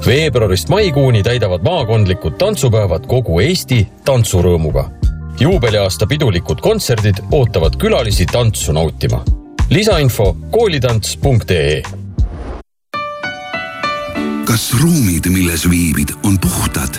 veebruarist maikuuni täidavad maakondlikud tantsupäevad kogu Eesti tantsurõõmuga. juubeliaasta pidulikud kontserdid ootavad külalisi tantsu nautima. lisainfo koolitants.ee kas ruumid, milles viibid, on puhtad?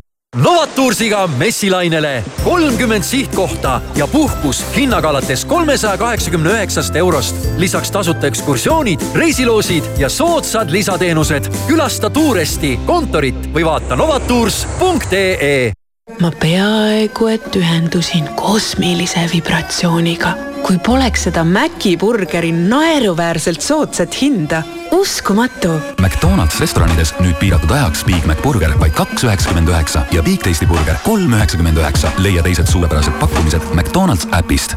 Novatoursiga messilainele kolmkümmend sihtkohta ja puhkus hinnaga alates kolmesaja kaheksakümne üheksast eurost. lisaks tasuta ekskursioonid, reisiloosid ja soodsad lisateenused. külasta Tuuresti kontorit või vaata novatours.ee. ma peaaegu et ühendusin kosmilise vibratsiooniga, kui poleks seda Maci burgeri naeruväärselt soodsat hinda. uskumatu McDonalds restoranides nüüd piiratud ajaks Big Mac burger vaid kaks üheksakümmend üheksa ja Big Tasty burger kolm üheksakümmend üheksa. leia teised suurepärased pakkumised McDonalds äpist.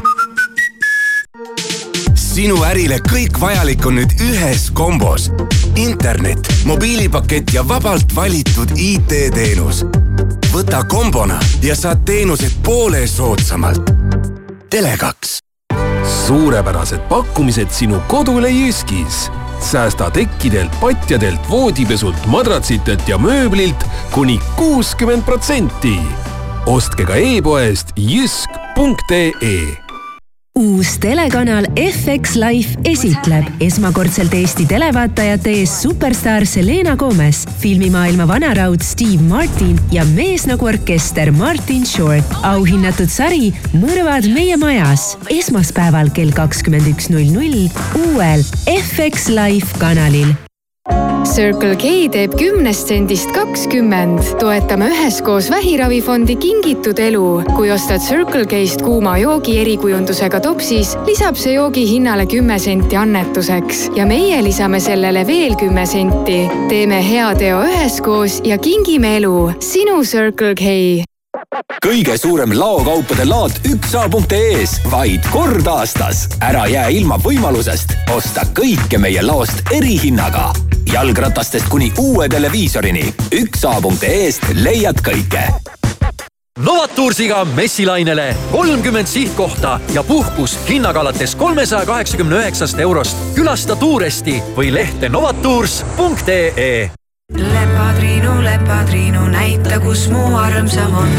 sinu ärile kõik vajalik on nüüd ühes kombos. internet, mobiilipakett ja vabalt valitud IT-teenus. võta kombona ja saad teenused poole soodsamalt. Tele2 suurepärased pakkumised sinu kodule Jyskis. säästa tekkidelt, patjadelt, voodipesult, madratsitelt ja mööblilt kuni kuuskümmend protsenti. ostke ka e-poest jysk.ee uus telekanal FX Life esitleb esmakordselt Eesti televaatajate ees superstaar Selena Gomez, filmimaailma vanaraud Steve Martin ja mees nagu orkester Martin Short. auhinnatud sari Mõrvad meie majas esmaspäeval kell kakskümmend üks null null uuel FX Life kanalil Circle K teeb kümnest sendist kakskümmend. toetame üheskoos vähiravifondi Kingitud elu. kui ostad Circle K-st kuuma joogi erikujundusega topsis, lisab see joogi hinnale kümme senti annetuseks ja meie lisame sellele veel kümme senti. teeme hea teo üheskoos ja kingime elu. sinu Circle K kõige suurem laokaupade laat üksa.ee-s vaid kord aastas. ära jää ilma võimalusest osta kõike meie laost erihinnaga. jalgratastest kuni uue televiisorini. üksa.ee-st leiad kõike Novatoursiga messilainele kolmkümmend sihtkohta ja puhkus hinnaga alates kolmesaja kaheksakümne üheksast eurost. külasta Tuuresti või lehte novatours.ee. lepatriinu, lepatriinu, näita, kus mu armsam on.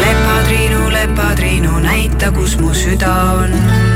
lepatriinu, lepatriinu, näita, kus mu süda on